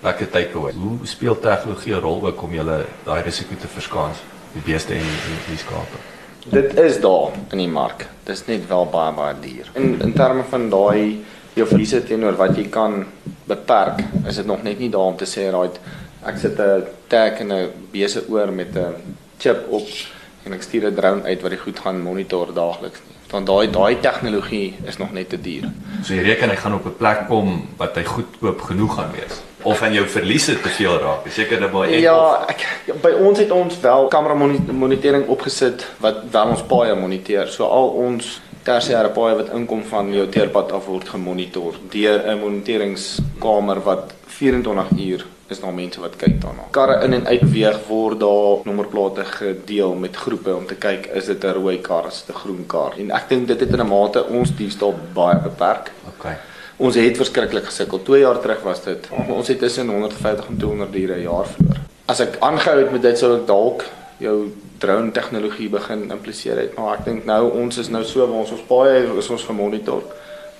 A: lekker takeaway. Hoe speel tegnologie 'n rol ook om julle daai risiko te verskaans, die beeste en die, die skape?
C: Dit is daar in die mark. Dis net wel baie baie duur. In in terme van daai jou verliese teenoor wat jy kan beperk, is dit nog net nie daar om te sê right ek sit 'n tag en 'n bese oor met 'n chip op en ek stuur 'n drone uit wat die goed gaan monitor daagliks nie. Want daai daai tegnologie is nog net te duur.
A: So jy reken hy gaan op 'n plek kom wat hy goedkoop genoeg gaan wees of aan jou verliese te veel raak. Seker dat baie
C: Ja, ek ja, by ons het ons wel kamera moni- monitering opgesit wat wel ons paaie moniteer. So al ons tersiêre paaie wat inkom van jou teerpad af word gemonitor deur 'n moniteringskamer wat 24 uur is daar mense wat kyk daarna. Karre in en uit beweeg word daar nommerplate gedeel met groepe om te kyk is dit 'n rooi kar, is dit 'n groen kar. En ek dink dit het in 'n mate ons diefstal baie beperk.
A: Okay.
C: Ons het verskriklik gesukkel. 2 jaar terug was dit. Ons het tussen 150 en 200 diere 'n jaar verloor. As ek aangehou het met dit sou ek dalk jou drone tegnologie begin impliseer het, maar ek dink nou ons is nou so waar ons ons paaie is ons gemonitor.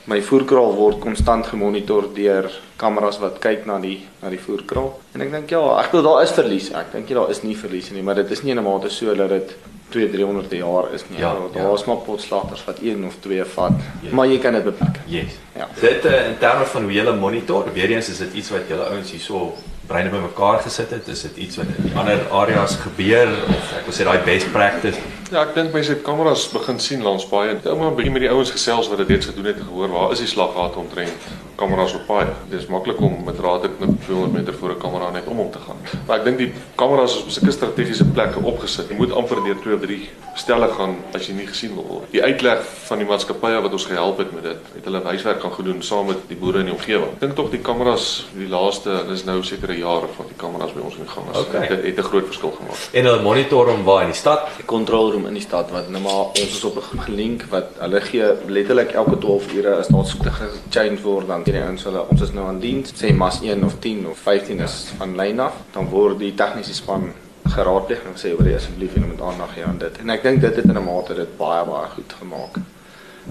C: My voerkraal word konstant gemonitor deur kameras wat kyk na die na die voerkraal. En ek dink ja, ek wil daar is verlies. Ek dink jy daar is nie verlies nie, maar dit is nie in 'n mate so dat dit 2 300 jaar is nie.
A: Ja,
C: daar
A: ja.
C: daar's maar potslagters wat 1 of 2 vat,
A: Ja.
C: maar jy kan dit beperk.
A: Yes.
C: Ja.
A: Dit uh, in terme van hoe jy monitor, weer eens is dit iets wat julle ouens hierso breine bymekaar gesit het, is dit iets wat in ander areas gebeur of ek wil sê daai best practice.
B: Ja, ek dink mense het kameras begin sien langs paaie. Ek het 'n bietjie met die ouens gesels wat dit reeds gedoen het en gehoor waar is die slaggate omtrent kameras op paaie. Dit is maklik om met raad net 200 meter voor 'n kamera net om hom te gaan. Maar ek dink die kameras is op sulke strategiese plekke opgesit. Jy moet amper deur 2 of 3 stelle gaan as jy nie gesien wil word. Die uitleg van die maatskappye wat ons gehelp het met dit, het hulle huiswerk gaan gedoen saam met die boere in die omgewing. Ek dink tog die kameras die laaste, dis nou seker 'n jaar wat die kameras by ons in die gang is.
A: Okay.
B: Dit het 'n groot verskil gemaak.
A: En hulle monitor hom waar in die stad.
C: die kontrolroom in die stad wat nou maar ons is op 'n gelink wat hulle gee letterlik elke 12 ure as daar skote gechange word dan die ouens hulle ons is nou aan diens sê mas 1 of 10 of 15 is van lyn af dan word die tegniese span geraadpleeg en sê oor asseblief jy moet aandag gee aan dit en ek dink dit het in 'n mate dit baie baie goed gemaak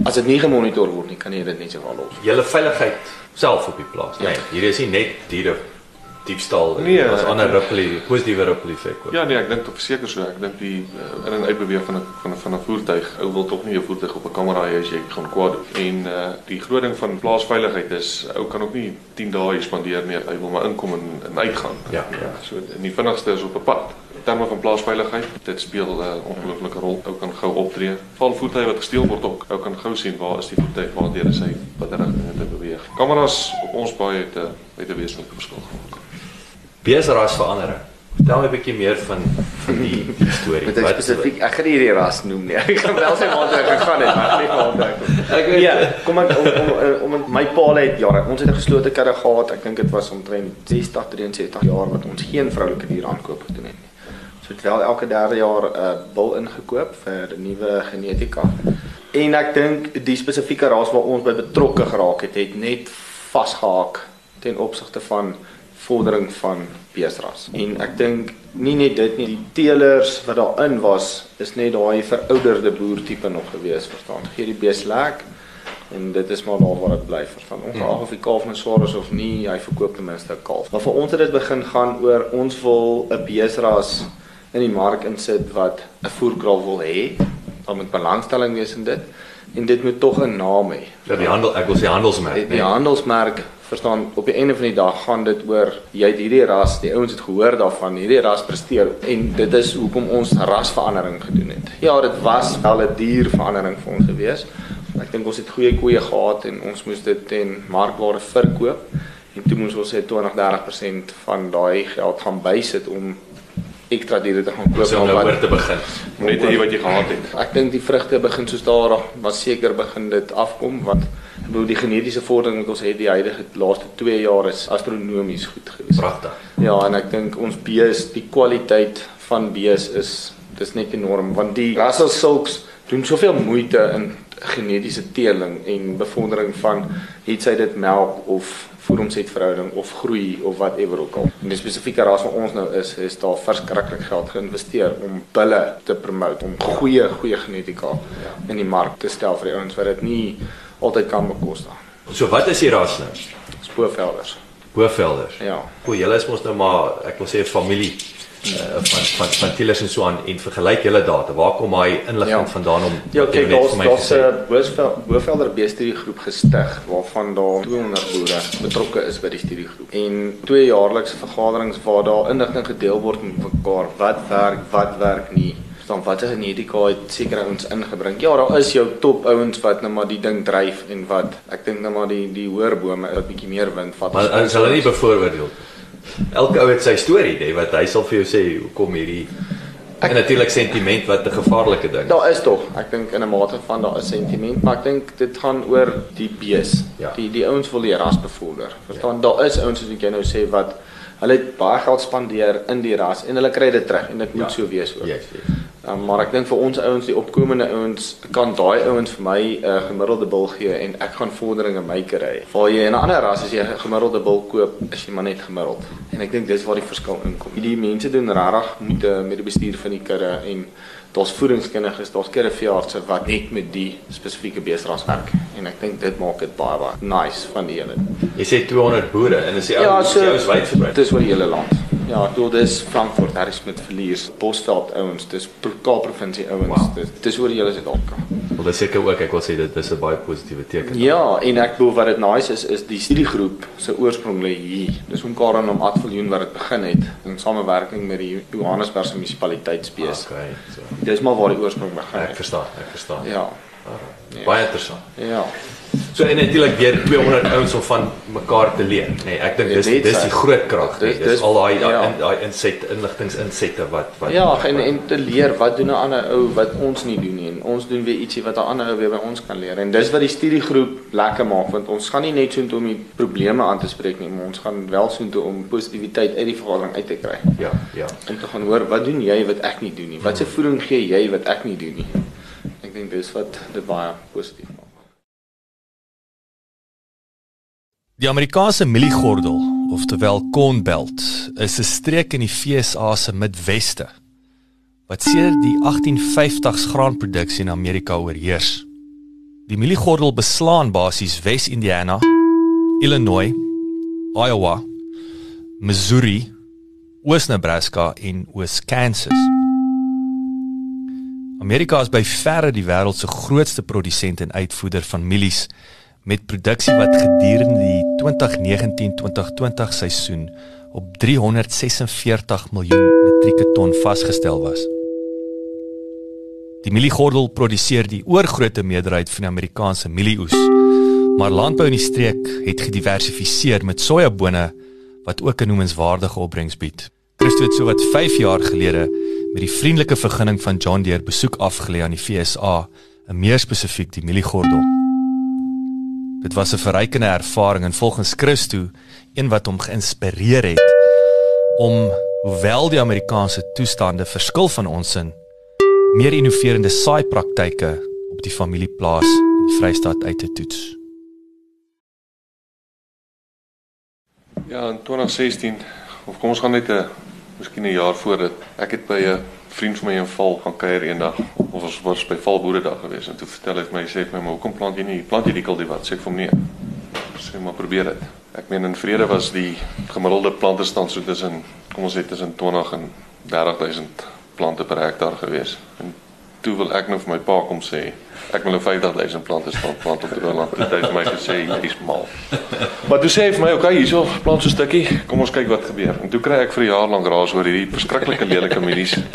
C: as dit nie gemonitor word nie kan jy dit net so wel los
A: Julle veiligheid self op die plaas.
C: Ja.
A: Nee, hier is nie net diere diefstal
B: Nee,
A: as ander ripple positiewe ripple effek.
B: Ja nee, ek dink tot verseker so. Ek dink die uh, in en uit beweeg van 'n van 'n van 'n voertuig. Ou wil tog nie jou voertuig op 'n kamera hê as jy gaan kwaad doen. En uh die groot ding van plaasveiligheid is ou kan ook nie 10 dae hier spandeer nie. Hy wil maar inkom en, en uitgaan.
A: Ja.
B: ja. So en die vinnigste is op 'n pad. In terme van plaasveiligheid, dit speel 'n uh, ongelooflike rol. Ou kan gou optree. Val voertuie wat gesteel word ook. Ou kan gou sien waar is die voertuig, waar deur is hy, watter rigting het hy beweeg. Kameras op ons baie het 'n het 'n wesenlike verskil gemaak.
A: Beesrasverandering. Vertel my 'n bietjie meer van van die, die storie.
C: met ek spesifiek ek gaan nie die ras noem nie ek gaan wel sê waar ek gegaan het maar nie waar ek
A: Ek weet
C: Ja, kom ek om om om my paal het jare. Ons het 'n geslote karre gehad. Ek dink dit was omtrent 60 73 jaar wat ons geen vroulike dier aankoop gedoen het nie. So het wel elke derde jaar 'n uh, bil ingekoop vir nuwe genetika. En ek dink die spesifieke ras waar ons by betrokke geraak het, het net vasgehaak ten opsigte van vordering van beesras. En ek dink nie net dit nie, die teelers wat daarin was, is net daai verouderde boertipe nog gewees, verstaan? Gee die bees lek en dit is maar daar waar dit bly, verstaan? Ongeag of die kalf nou swaar is of nie, hy verkoop ten minste 'n kalf. Maar vir ons het dit begin gaan oor ons wil 'n beesras in die mark insit wat 'n voerkraal wil hê. Daar moet belangstelling wees in dit en dit moet tog 'n naam hê.
A: Ja, die handel, ek wil sê handelsmerk.
C: Die,
A: nee.
C: die handelsmerk verstaan op die einde van die dag gaan dit oor jy het hierdie ras, die ouens het gehoor daarvan, hierdie ras presteer en dit is hoekom ons rasverandering gedoen het. Ja, dit was wel 'n dierverandering vir ons gewees. Ek dink ons het goeie koeie gehad en ons moes dit ten markwaarde verkoop en toe moes ons sê 20-30% van daai geld gaan bysit om ekstra diere te gaan koop
A: om nou oor te begin.
B: Moet net hê wat jy gehad het.
C: Ek dink die vrugte begin so stadig, maar seker begin dit afkom want ek bedoel die genetiese vordering wat ons het die huidige laaste 2 jaar is astronomies goed gewees.
A: Pragtig.
C: Ja, en ek dink ons bees, die kwaliteit van bees is Dis net enorm want die Russell Silks doen soveel moeite in genetiese teeling en bevordering van het sy dit melk of voedingsverhouding of groei of whatever ook al. En die spesifieke ras wat ons nou is, is daar verskriklik geld geïnvesteer om bulle te promote, om goeie goeie genetika in die mark te stel vir die ouens wat dit nie altyd kan bekostig.
A: So wat is die ras nou?
C: Spoorvelders.
A: Hoofvelders.
C: Ja.
A: O, julle is mos nou maar ek wil sê 'n familie uh, van van van Tielers en so aan en vergelyk julle data. Waar kom daai inligting
C: Ja.
A: vandaan om
C: Ja, kyk,
A: net
C: daar's daar's? 'n Boesvel- Bovelder beestudiegroep gestig waarvan daar 200 boere betrokke is by die studiegroep. En twee jaarlikse vergaderings waar daar inligting gedeel word met mekaar wat werk, wat werk nie. Dan watter genetika het sekere ouens ingebring. Ja, daar is jou top ouens wat nou maar die ding dryf en wat ek dink nou maar die die hoër bome wat bietjie meer wind vat.
A: Maar
C: as
A: is hulle nie bevooroordeel? Elke ou het sy storie, hè, wat hy sal vir jou sê hoekom hierdie en natuurlik sentiment wat 'n gevaarlike ding.
C: Daar is tog, ek dink in 'n mate van daar is sentiment, maar ek dink dit gaan oor die bees.
A: Ja.
C: Die die ouens wil die ras bevorder. Verstaan, daar is ouens soos wat jy nou sê wat hulle het baie geld spandeer in die ras en hulle kry dit terug en dit moet
A: Ja.
C: so wees ook.
A: Yes, yes.
C: Um, maar ek dink vir ons ouens, die opkomende ouens, kan daai ouens vir my 'n uh, gemiddelde bil gee en ek gaan vordering in my kry. Waar jy in 'n ander ras as jy 'n gemiddelde bil koop, is jy maar net gemiddeld. En ek dink dis waar die verskil inkom. Die mense doen regtig met uh, met die bestuur van die kudde en daar's voedingskundiges, daar's kuddeveeartse wat net met die spesifieke beesras werk. En ek dink dit maak dit baie baie nice van die hele.
A: Jy sê 200 boere en is die
C: Ja, so-
A: ou is wyd versprei.
C: Dis oor die hele land. Ja, ek bedoel dis Frankfurt, Harry Smith Verlies, Bosveld ouens, dis Kaap provinsie ouens.
A: Wow.
C: Dis dis oor die hele Suid-Afrika.
A: Wel dis seker ook ek wil sê dit is 'n baie positiewe teken.
C: Ja, en ek bedoel wat dit nice is is die studiegroep se oorsprong lê hier. Dis om Karen om Adviljoen wat dit begin het in samewerking met die Johannesburgse munisipaliteitsbees.
A: Okay, so.
C: Dis maar waar die oorsprong begin
A: Ek
C: het.
A: verstaan, ek verstaan.
C: Ja.
A: Baie interessant.
C: Ja.
A: So en natuurlik weer 200 ouens om van mekaar te leer, nê. Nee, ek dink dis dis die groot krag. Nee,
C: Dis-
A: dis al daai daai
C: ja.
A: in- daai inset inligtingsinsette wat wat
C: Ja, en en te leer wat doen 'n ander ou wat ons nie doen nie en ons doen weer ietsie wat 'n ander ou weer by ons kan leer. En dis wat die studiegroep lekker maak want ons gaan nie net soontoe om die probleme aan te spreek nie, maar ons gaan wel soontoe om positiwiteit uit die vergadering uit te kry.
A: Ja, ja.
C: Om te gaan hoor wat doen jy wat ek nie doen nie? Wat se voeding gee jy wat ek nie doen nie? Ek dink dis wat dit baie positief maak.
D: Die Amerikaanse mieliegordel, oftewel Corn Belt, is 'n streek in die VSA se Midweste wat sedert die 1850s graanproduksie in Amerika oorheers. Die mieliegordel beslaan basies Wes-Indiana, Illinois, Iowa, Missouri, Oos-Nebraska en Oos-Kansas. Amerika is by verre die wêreld se grootste produsent en uitvoerder van mielies met produksie wat gedurende die 2019-2020 seisoen op 346 miljoen metrieke ton vasgestel was. Die mieliegordel produseer die oorgrootste meerderheid van die Amerikaanse mielieoes, maar landbou in die streek het gediversifiseer met sojabone wat ook 'n noemenswaardige opbrengs bied. Christo het sowat 5 jaar gelede met die vriendelike vergunning van John Deere besoek afgelê aan die FSA, en meer spesifiek die mieliegordel. Dit was 'n verrykende ervaring en volgens Christo een wat hom geïnspireer het om hoewel die Amerikaanse toestande verskil van ons sin, meer innoverende saaipraktyke op die familieplaas in die Vrystaat uit te toets.
B: Ja, in 2016 of kom ons gaan net 'n miskien 'n jaar voor dit. Ek het by 'n vriend van my in Val gaan kuier eendag ons was by Val Boeredag gewees en toe vertel hy vir my sê vir my maar hoekom plant jy nie plant jy die kultivar? Sê ek vir hom nee. Sê maar probeer dit. Ek meen in vrede was die gemiddelde plantestand so tussen kom ons sê tussen 20 en 30000 plante per hektaar gewees. En toe wil ek nou vir my pa kom sê ek wil nou 50000 plante staan plant op die Roland. Toe het my gesê jy's mal. Maar toe sê hy vir my, "Oké, okay, hierso plant so 'n stukkie, kom ons kyk wat gebeur." En toe kry ek vir 'n jaar lank raas oor hierdie verskriklike lelike mielies.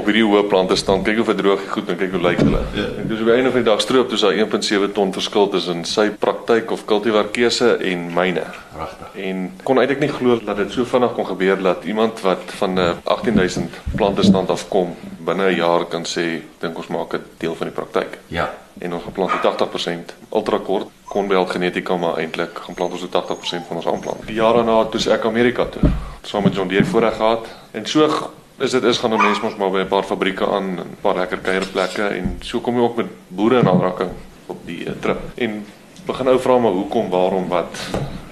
B: op hierdie hoë plante staan, kyk hoe verdroog die goed en kyk hoe lyk hulle. En dis op die einde van die dag stroop dis daar 1.7 ton verskil tussen sy praktyk of kultivar keuse en myne.
A: Regtig.
B: En kon eintlik nie glo dat dit so vinnig kon gebeur dat iemand wat van 'n 18000 plante stand afkom binne 'n jaar kan sê dink ons maak dit deel van die praktyk
A: Ja.
B: en ons geplant het 80% ultra kort konbelt genetika maar eintlik gaan plant ons het 80% van ons aanplant. Die jaar daarna toe ek Amerika toe saam met John Deere voorreg gehad. En so is dit is gaan 'n mens mos maar by 'n paar fabrieke aan en 'n paar lekker kuierplekke en so kom jy ook met boere in aanraking op die uh, trip. En begin ou vra maar hoekom, waarom, wat.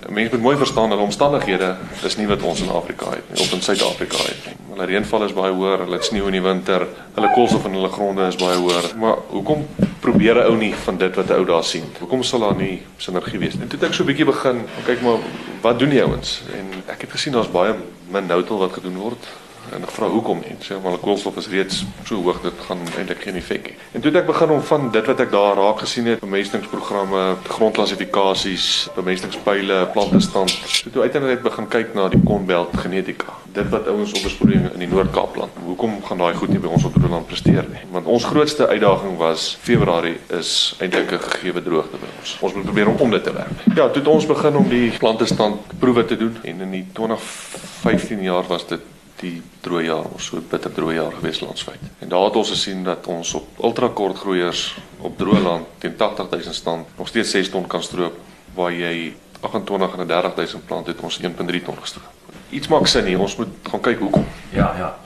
B: Mense moet mooi verstaan dat omstandighede is nie wat ons in Afrika het nie, of in Suid-Afrika het nie. Hulle reënval is baie hoër, hulle sneeu in die winter, hulle koolstof in hulle gronde is baie hoër. Maar hoekom probeer 'n ou nie van dit wat 'n ou daar sien? Hoekom sal daar nie sinergie wees? En toe het ek so 'n bietjie begin kyk maar wat doen die ouens? En ek het gesien daar's baie min noutel wat gedoen word en ek vra hoekom nie. Sê maar die koolstof is reeds so hoog dit gaan eintlik geen effek hê. En toe het ek begin om van dit wat ek daar raak gesien het, bemestingsprogramme, grondklassifikasies, bemestingspyle, plantestand, so toe uiteindelik begin kyk na die Cornbelt genetika. Dit wat ouens op besproeiing in die Noord-Kaap plant. Hoekom gaan daai goed nie by ons op Droeland presteer nie? Want ons grootste uitdaging was Februarie is eintlik 'n gegeewe droogte by ons. Ons moet probeer om om dit te werk. Ja, toe het ons begin om die plantestand proewe te doen en in die 2015 jaar was dit die droë jaar of so bitter droë jaar gewees landwyd. En daar het ons gesien dat ons op ultrakort groeiers op droë land teen 80000 stand nog steeds 6 ton kan stroop waar jy 28 en 30000 plant het ons 1.3 ton gestroop. Iets maak sin nie, ons moet gaan kyk hoekom.
A: Ja, ja.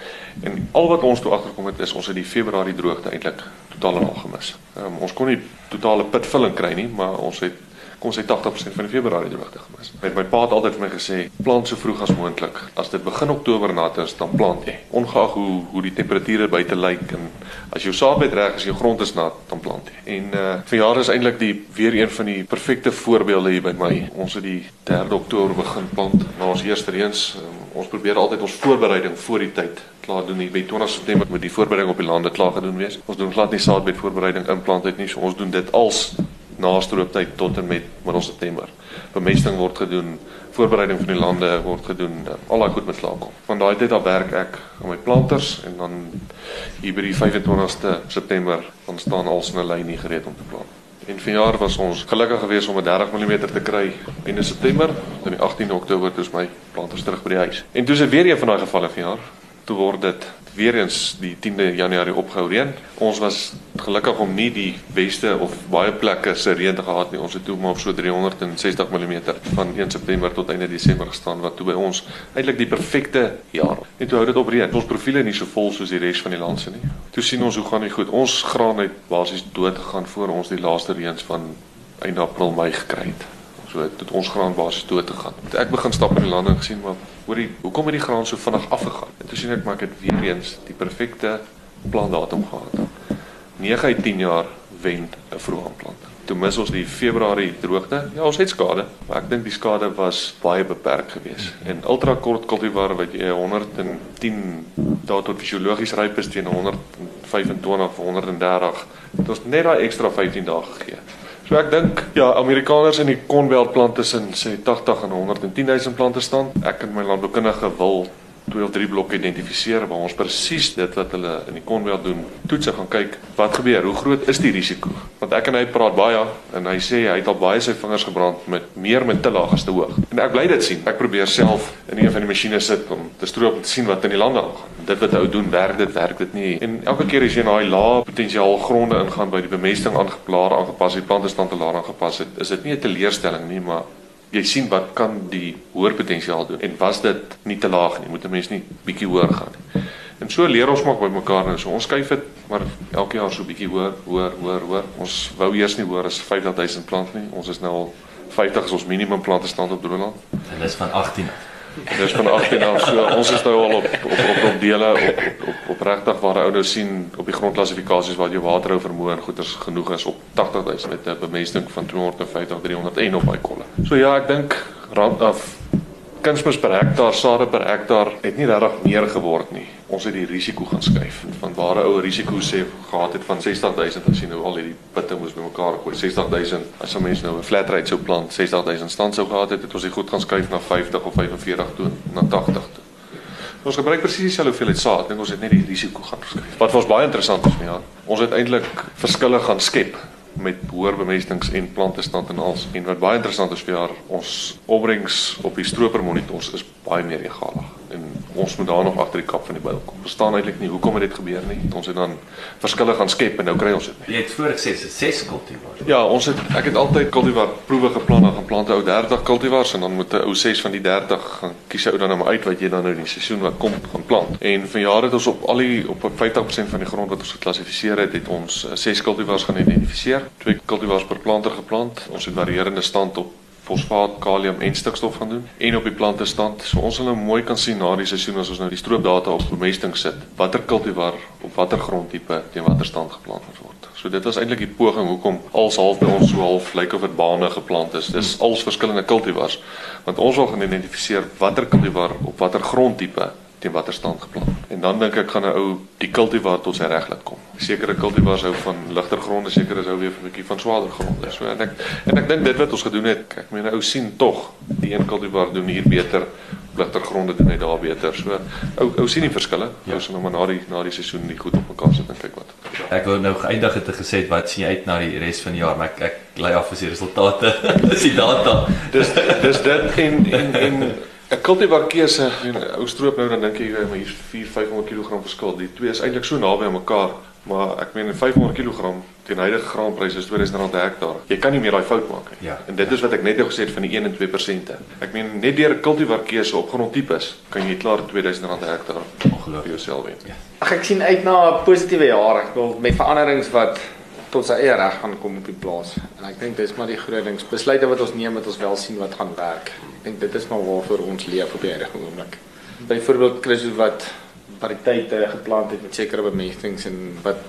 B: En al wat ons toe agterkom het is ons het die Februarie droogte eintlik totaal en al gemis. Um, ons kon nie totale pitvulling kry nie, maar ons het kom sê 80% van die Februarie droogte gemis. Met my pa het altyd vir my gesê, plant so vroeg as moontlik. As dit begin Oktober nat is, dan plant jy. Ongeag hoe hoe die temperature buite lyk en as jou saadbed reg is, jou grond is nat, dan plant jy. En uh verjaar is eintlik die weer een van die perfekte voorbeelde hier by my. Ons het die 3de Oktober begin plant na ons eerste reëns. Um, ons probeer altyd ons voorbereiding voor die tyd klaar doen. By 20 September moet die voorbereiding op die lande klaar gedoen wees. Ons doen glad nie saadbed voorbereiding implant uit nie. So ons doen dit als na strooptyd tot en met middel September. Bemesting word gedoen, voorbereiding van die lande word gedoen, al daai goed moet klaar kom. Van daai tyd af werk ek aan my planters en dan hier by die 25ste September dan staan als 'n lyn nie gereed om te plant. En vanjaar was ons gelukkig geweest om 'n 30 mm te kry in September, dan die 18de Oktober toe is my planters terug by die huis. En toe is weer een van daai gevalle vanjaar. Toe word dit weer eens die 10de Januarie opgehou reën. Ons was gelukkig om nie die beste of baie plekke se reën te gehad nie. Ons het toe maar op so 360 mm van 1 September tot einde Desember gestaan wat toe by ons eintlik die perfekte jaar. Net toe hou dit op reën. Ons profiele nie so vol soos die res van die land se nie. Toe sien ons hoe gaan dit goed. Ons graan het basies dood gegaan voor ons die laaste reëns van einde April Mei gekry het. So het ons graan basies dood te gaan. Ek begin stap in die lande en gesien maar hoorie, hoekom het die graan so vinnig afgegaan? En toe sien ek maar ek het weer eens die perfekte plandatum gehad. 9 uit 10 jaar wen 'n vroeë aanplanting. Toe mis ons die Februarie droogte. Ja, ons het skade, maar ek dink die skade was baie beperk geweest. En ultra kort kultivar wat jy 110 dae tot fisiologies ryp is teen 125 of 130. Dit was net daai ekstra 15 dae gegee. So ek dink ja, Amerikaners in die Cornbelt plant tussen sê 80 en 110 000 plante staan. Ek en my landboukundige wil twee of drie blokke identifiseer waar ons presies dit wat hulle in die Cornbelt doen, toets en gaan kyk wat gebeur, hoe groot is die risiko? Want ek en hy praat baie en hy sê hy het al baie sy vingers gebrand met meer met te laag as te hoog. En ek bly dit sien. Ek probeer self in een van die masjiene sit om te stroop om te sien wat in die lande aangaan dit wat ou doen werk dit werk dit nie en elke keer as jy na daai lae potensiaal gronde ingaan by die bemesting aangeplaar aangepas die plante staan te laag aangepas het is dit nie 'n teleurstelling nie maar jy sien wat kan die hoër potensiaal doen en was dit nie te laag nie moet 'n mens nie bietjie hoër gaan nie. En so leer ons maar by mekaar nou so ons skuif dit maar elke jaar so bietjie hoër hoër hoër hoër. Ons wou eers nie hoër as 50000 plant nie. Ons is nou al 50 is ons minimum plante stand op Droeland
A: en dis van 18 af
B: Dis van 18 af so ons is nou al op op op op dele op op op, op regtig waar ou nou sien op die grondklassifikasies waar jou waterhou vermoë en goeders genoeg is op 80000 met 'n bemesting van 250 301 op by kolle. So ja, ek dink rand af kunsmis per hektaar, sade per hektaar het nie regtig meer geword nie. Ons het die risiko gaan skuif. Van waar 'n ou risiko sê gehad het van 60000 as jy nou al hierdie putte moes bymekaar gooi. 60000 as 'n mens nou 'n flat rate sou plant, 60000 stand sou gehad het, het ons dit goed gaan skuif na 50 of 45 toe, na 80 toe. Ons gebruik presies dieselfde hoeveelheid saad, dink ons het net die risiko gaan skuif. Wat was baie interessant is, ja, ons het eintlik verskille gaan skep met hoër bemestings en plantestand en als. En wat baie interessant is vir jaar, ons opbrengs op die stroper monitors is baie meer egalig. En ons moet daar nog agter die kap van die byl kom. Verstaan eintlik nie hoekom het dit gebeur nie. Ons het dan verskille gaan skep en nou kry ons dit nie.
A: Jy het voor gesê se ses kultivars.
B: Ja, ons het ek het altyd cultivar proewe geplan en geplant ou 30 cultivars en dan moet 'n ou 6 van die 30 gaan kies ou dan nou uit wat jy dan nou in die seisoen wat kom gaan plant. En vanjaar het ons op al die op 50% van die grond wat ons geklassifiseer het, het ons 6 cultivars gaan identifiseer. Twee cultivars per planter geplant. Ons het varierende stand op fosfaat, kalium en stikstof gaan doen en op die plante stand. So ons sal nou mooi kan sien na die seisoen as ons nou die stroopdata op bemesting sit, watter cultivar op watter grondtipe teen watter stand geplant word. So dit was eintlik die poging hoekom als half by ons so half lyk of dit bane geplant is. Dis als verskillende cultivars want ons wil gaan identifiseer watter cultivar op watter grondtipe teen watter stand geplant. En dan dink ek gaan 'n ou die cultivar tot sy reg laat kom. Sekere cultivars hou van ligter gronde, sekere is hou weer 'n bietjie van swaarder gronde. So en ek en ek dink dit wat ons gedoen het, ek meen 'n ou sien tog die een cultivar doen hier beter ligter gronde doen hy daar beter. So ou ou sien die verskille. Ja. Ons nou maar na die na die seisoen nie goed op mekaar sit en kyk wat.
A: Ek wou nou geëindig het te gesê wat sien jy uit na die res van die jaar, maar ek ek lei af vir die resultate. Dis die data.
B: Dis dis dit en en en 'n cultivar keuse, 'n ou stroop nou dan dink jy maar hier's 4 500 kg verskil. Die twee is eintlik so naby aan mekaar, maar ek meen 500 kg teen huidige graanpryse is R2000 per hektaar. Jy kan nie meer daai fout maak nie.
A: Ja.
B: En dit is wat ek net nou gesê het van die 1 en 2%. Ek meen net deur 'n cultivar keuse op grondtipes kan jy klaar R2000 per hektaar
A: Ongelooflik.
B: jouself wen.
A: Ja.
C: Ag ek sien uit na 'n positiewe jaar. Ek wil met veranderings wat tot sy eie reg gaan kom op die plaas. En ek dink dis maar die groot ding. Besluite wat ons neem wat ons wel sien wat gaan werk. Ek dink dit is maar waarvoor ons leef op die huidige oomblik. Byvoorbeeld Chris wat variëteite geplant het met sekere bemestings en wat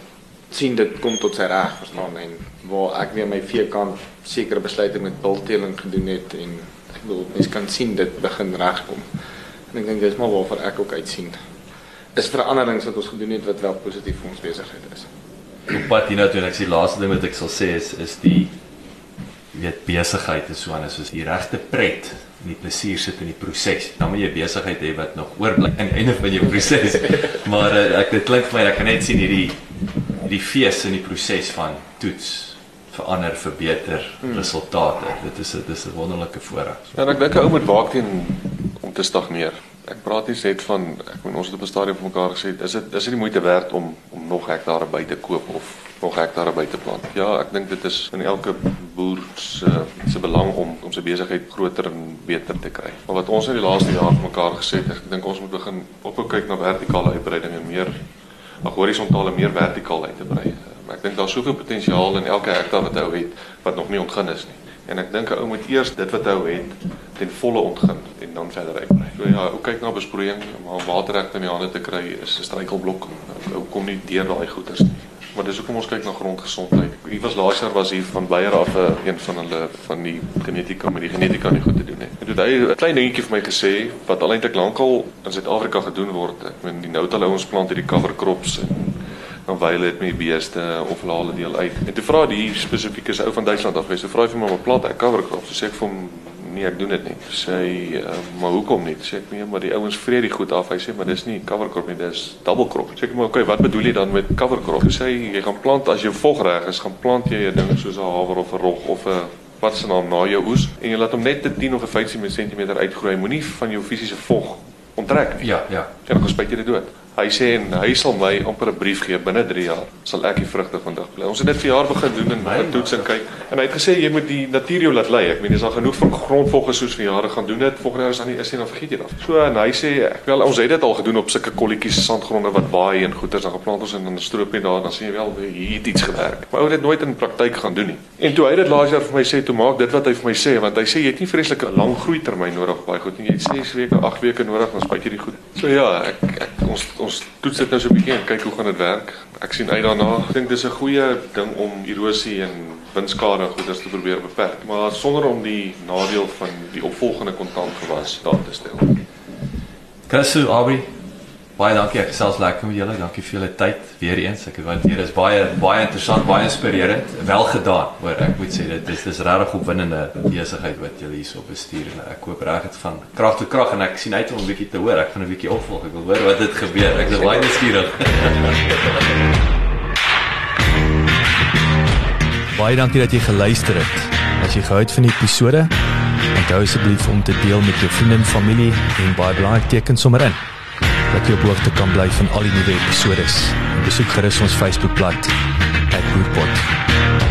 C: sien dit kom tot sy reg, verstaan en waar ek weer my veekant sekere besluite met bulteling gedoen het en ek bedoel mense kan sien dit begin regkom. En ek dink dis maar waarvoor ek ook uitsien. Is veranderings wat ons gedoen het wat wel positief vir ons besigheid is.
A: Op pad hiernatoe en ek sê laaste ding wat ek sal sê is is die weet besigheid is so anders soos die regte pret en die plesier sit in die proses. Dan moet jy besigheid hê wat nog oorbly aan die einde van jou proses. maar uh, ek dit klink vir my ek kan net sien hierdie hierdie fees in die proses van toets verander verbeter resultate. Dit is 'n dis 'n wonderlike voorreg. So,
B: Ja, en ek dink 'n ou moet waak teen om te stagneer. Ek praat nie net van ek meen ons het op 'n stadium vir mekaar gesê, is dit is dit nie moeite werd om nog hektare by te koop of nog hektare by te plant. Ja, ek dink dit is in elke boer se se belang om om sy besigheid groter en beter te kry. Maar wat ons in die laaste jaar mekaar gesê het, ek dink ons moet begin ophou kyk na vertikale uitbreiding en meer ag horisontale meer vertikaal uit te brei. Ek dink daar's soveel potensiaal in elke hektaar wat hy het wat nog nie ontgin is nie. En ek dink 'n ou moet eers dit wat hy het ten volle ontgin en dan verder uitbrei. So ja, ou kyk na besproeiing, om water reg in die hande te kry is 'n struikelblok. Ou kom nie deur daai goeters nie. Maar dis hoekom ons kyk na grondgesondheid. Hier was laas jaar was hier van Beier af 'n een van hulle van die genetika met die genetika nie goed te doen het. En toe het hy 'n klein dingetjie vir my gesê wat al eintlik lankal in Suid-Afrika gedoen word. Ek meen die noutal ons plant hierdie cover crops en dan weil dit met die beeste of hulle haal 'n deel uit. En toe vra die spesifiek is 'n ou van Duitsland af. Hy sê vra hy vir my om 'n plant 'n cover crop. So sê ek vir hom nee, ek doen dit nie. Sê hy, uh, maar hoekom nie? Sê ek nee, maar die ouens vreet die goed af. Hy sê maar dis nie cover crop nie, dis double crop. Sê ek maar okay, wat bedoel jy dan met cover crop? Hy sê jy gaan plant as jou vog reg is, gaan plant jy 'n ding soos 'n haver of 'n rog of 'n wat se naam na jou oes en jy laat hom net te 10 of 15 cm uitgroei. Moenie van jou fisiese vog onttrek nie.
A: ja, ja.
B: En dan spuit jy dit dood. Hy sê en hy sal my amper 'n brief gee binne 3 jaar sal ek die vrugte van dig bly. Ons het dit vir jaar begin doen en
A: My
B: toets en kyk. En hy het gesê jy moet die natuur jou laat lei. Ek meen as daar genoeg van grondvolgers soos vir jare gaan doen dit, volgende jaar is dan nie is nie dan vergeet jy dit. So en hy sê ek wel ons het dit al gedoen op sulke kolletjies sandgronde wat waai en goeters dan geplant ons en dan stroop jy daar dan sien jy wel hier het iets gewerk. Maar ou het dit nooit in praktyk gaan doen nie. En toe hy dit laas jaar vir my sê toe maak dit wat hy vir my sê want hy sê jy het nie vreeslike lang groei termyn nodig baie goed nie. Jy het 6 weke, 8 weke nodig dan spuit jy die goed. So ja, ek, ek ons ons toets dit nou so 'n bietjie en kyk hoe gaan dit werk. Ek sien uit daarna. Ek dink dis 'n goeie ding om erosie en windskade goeders te probeer beperk, maar sonder om die nadeel van die opvolgende kontantgewas daar te stel.
A: Christo Abri baie dankie. Ek gesels lekker met julle. Dankie vir julle tyd weer eens. Ek waardeer dit is baie baie interessant baie inspirerend wel gedaan hoor. Ek moet sê dit is dis regtig opwindende besigheid wat julle hierso bestuur en ek hoop reg dit van krag tot krag en ek sien uit om 'n bietjie te hoor. Ek gaan 'n bietjie opvolg. Ek wil hoor wat dit gebeur. Ek is baie nuuskierig
E: Baie dankie dat jy geluister het. As jy gehou het van die episode,
A: Onthou asseblief om te deel met jou vriende en familie en baie belangrik teken sommer in dat jy op hoogte kan bly van al die nuwe episode. Besoek gerus ons Facebookblad @boerpot.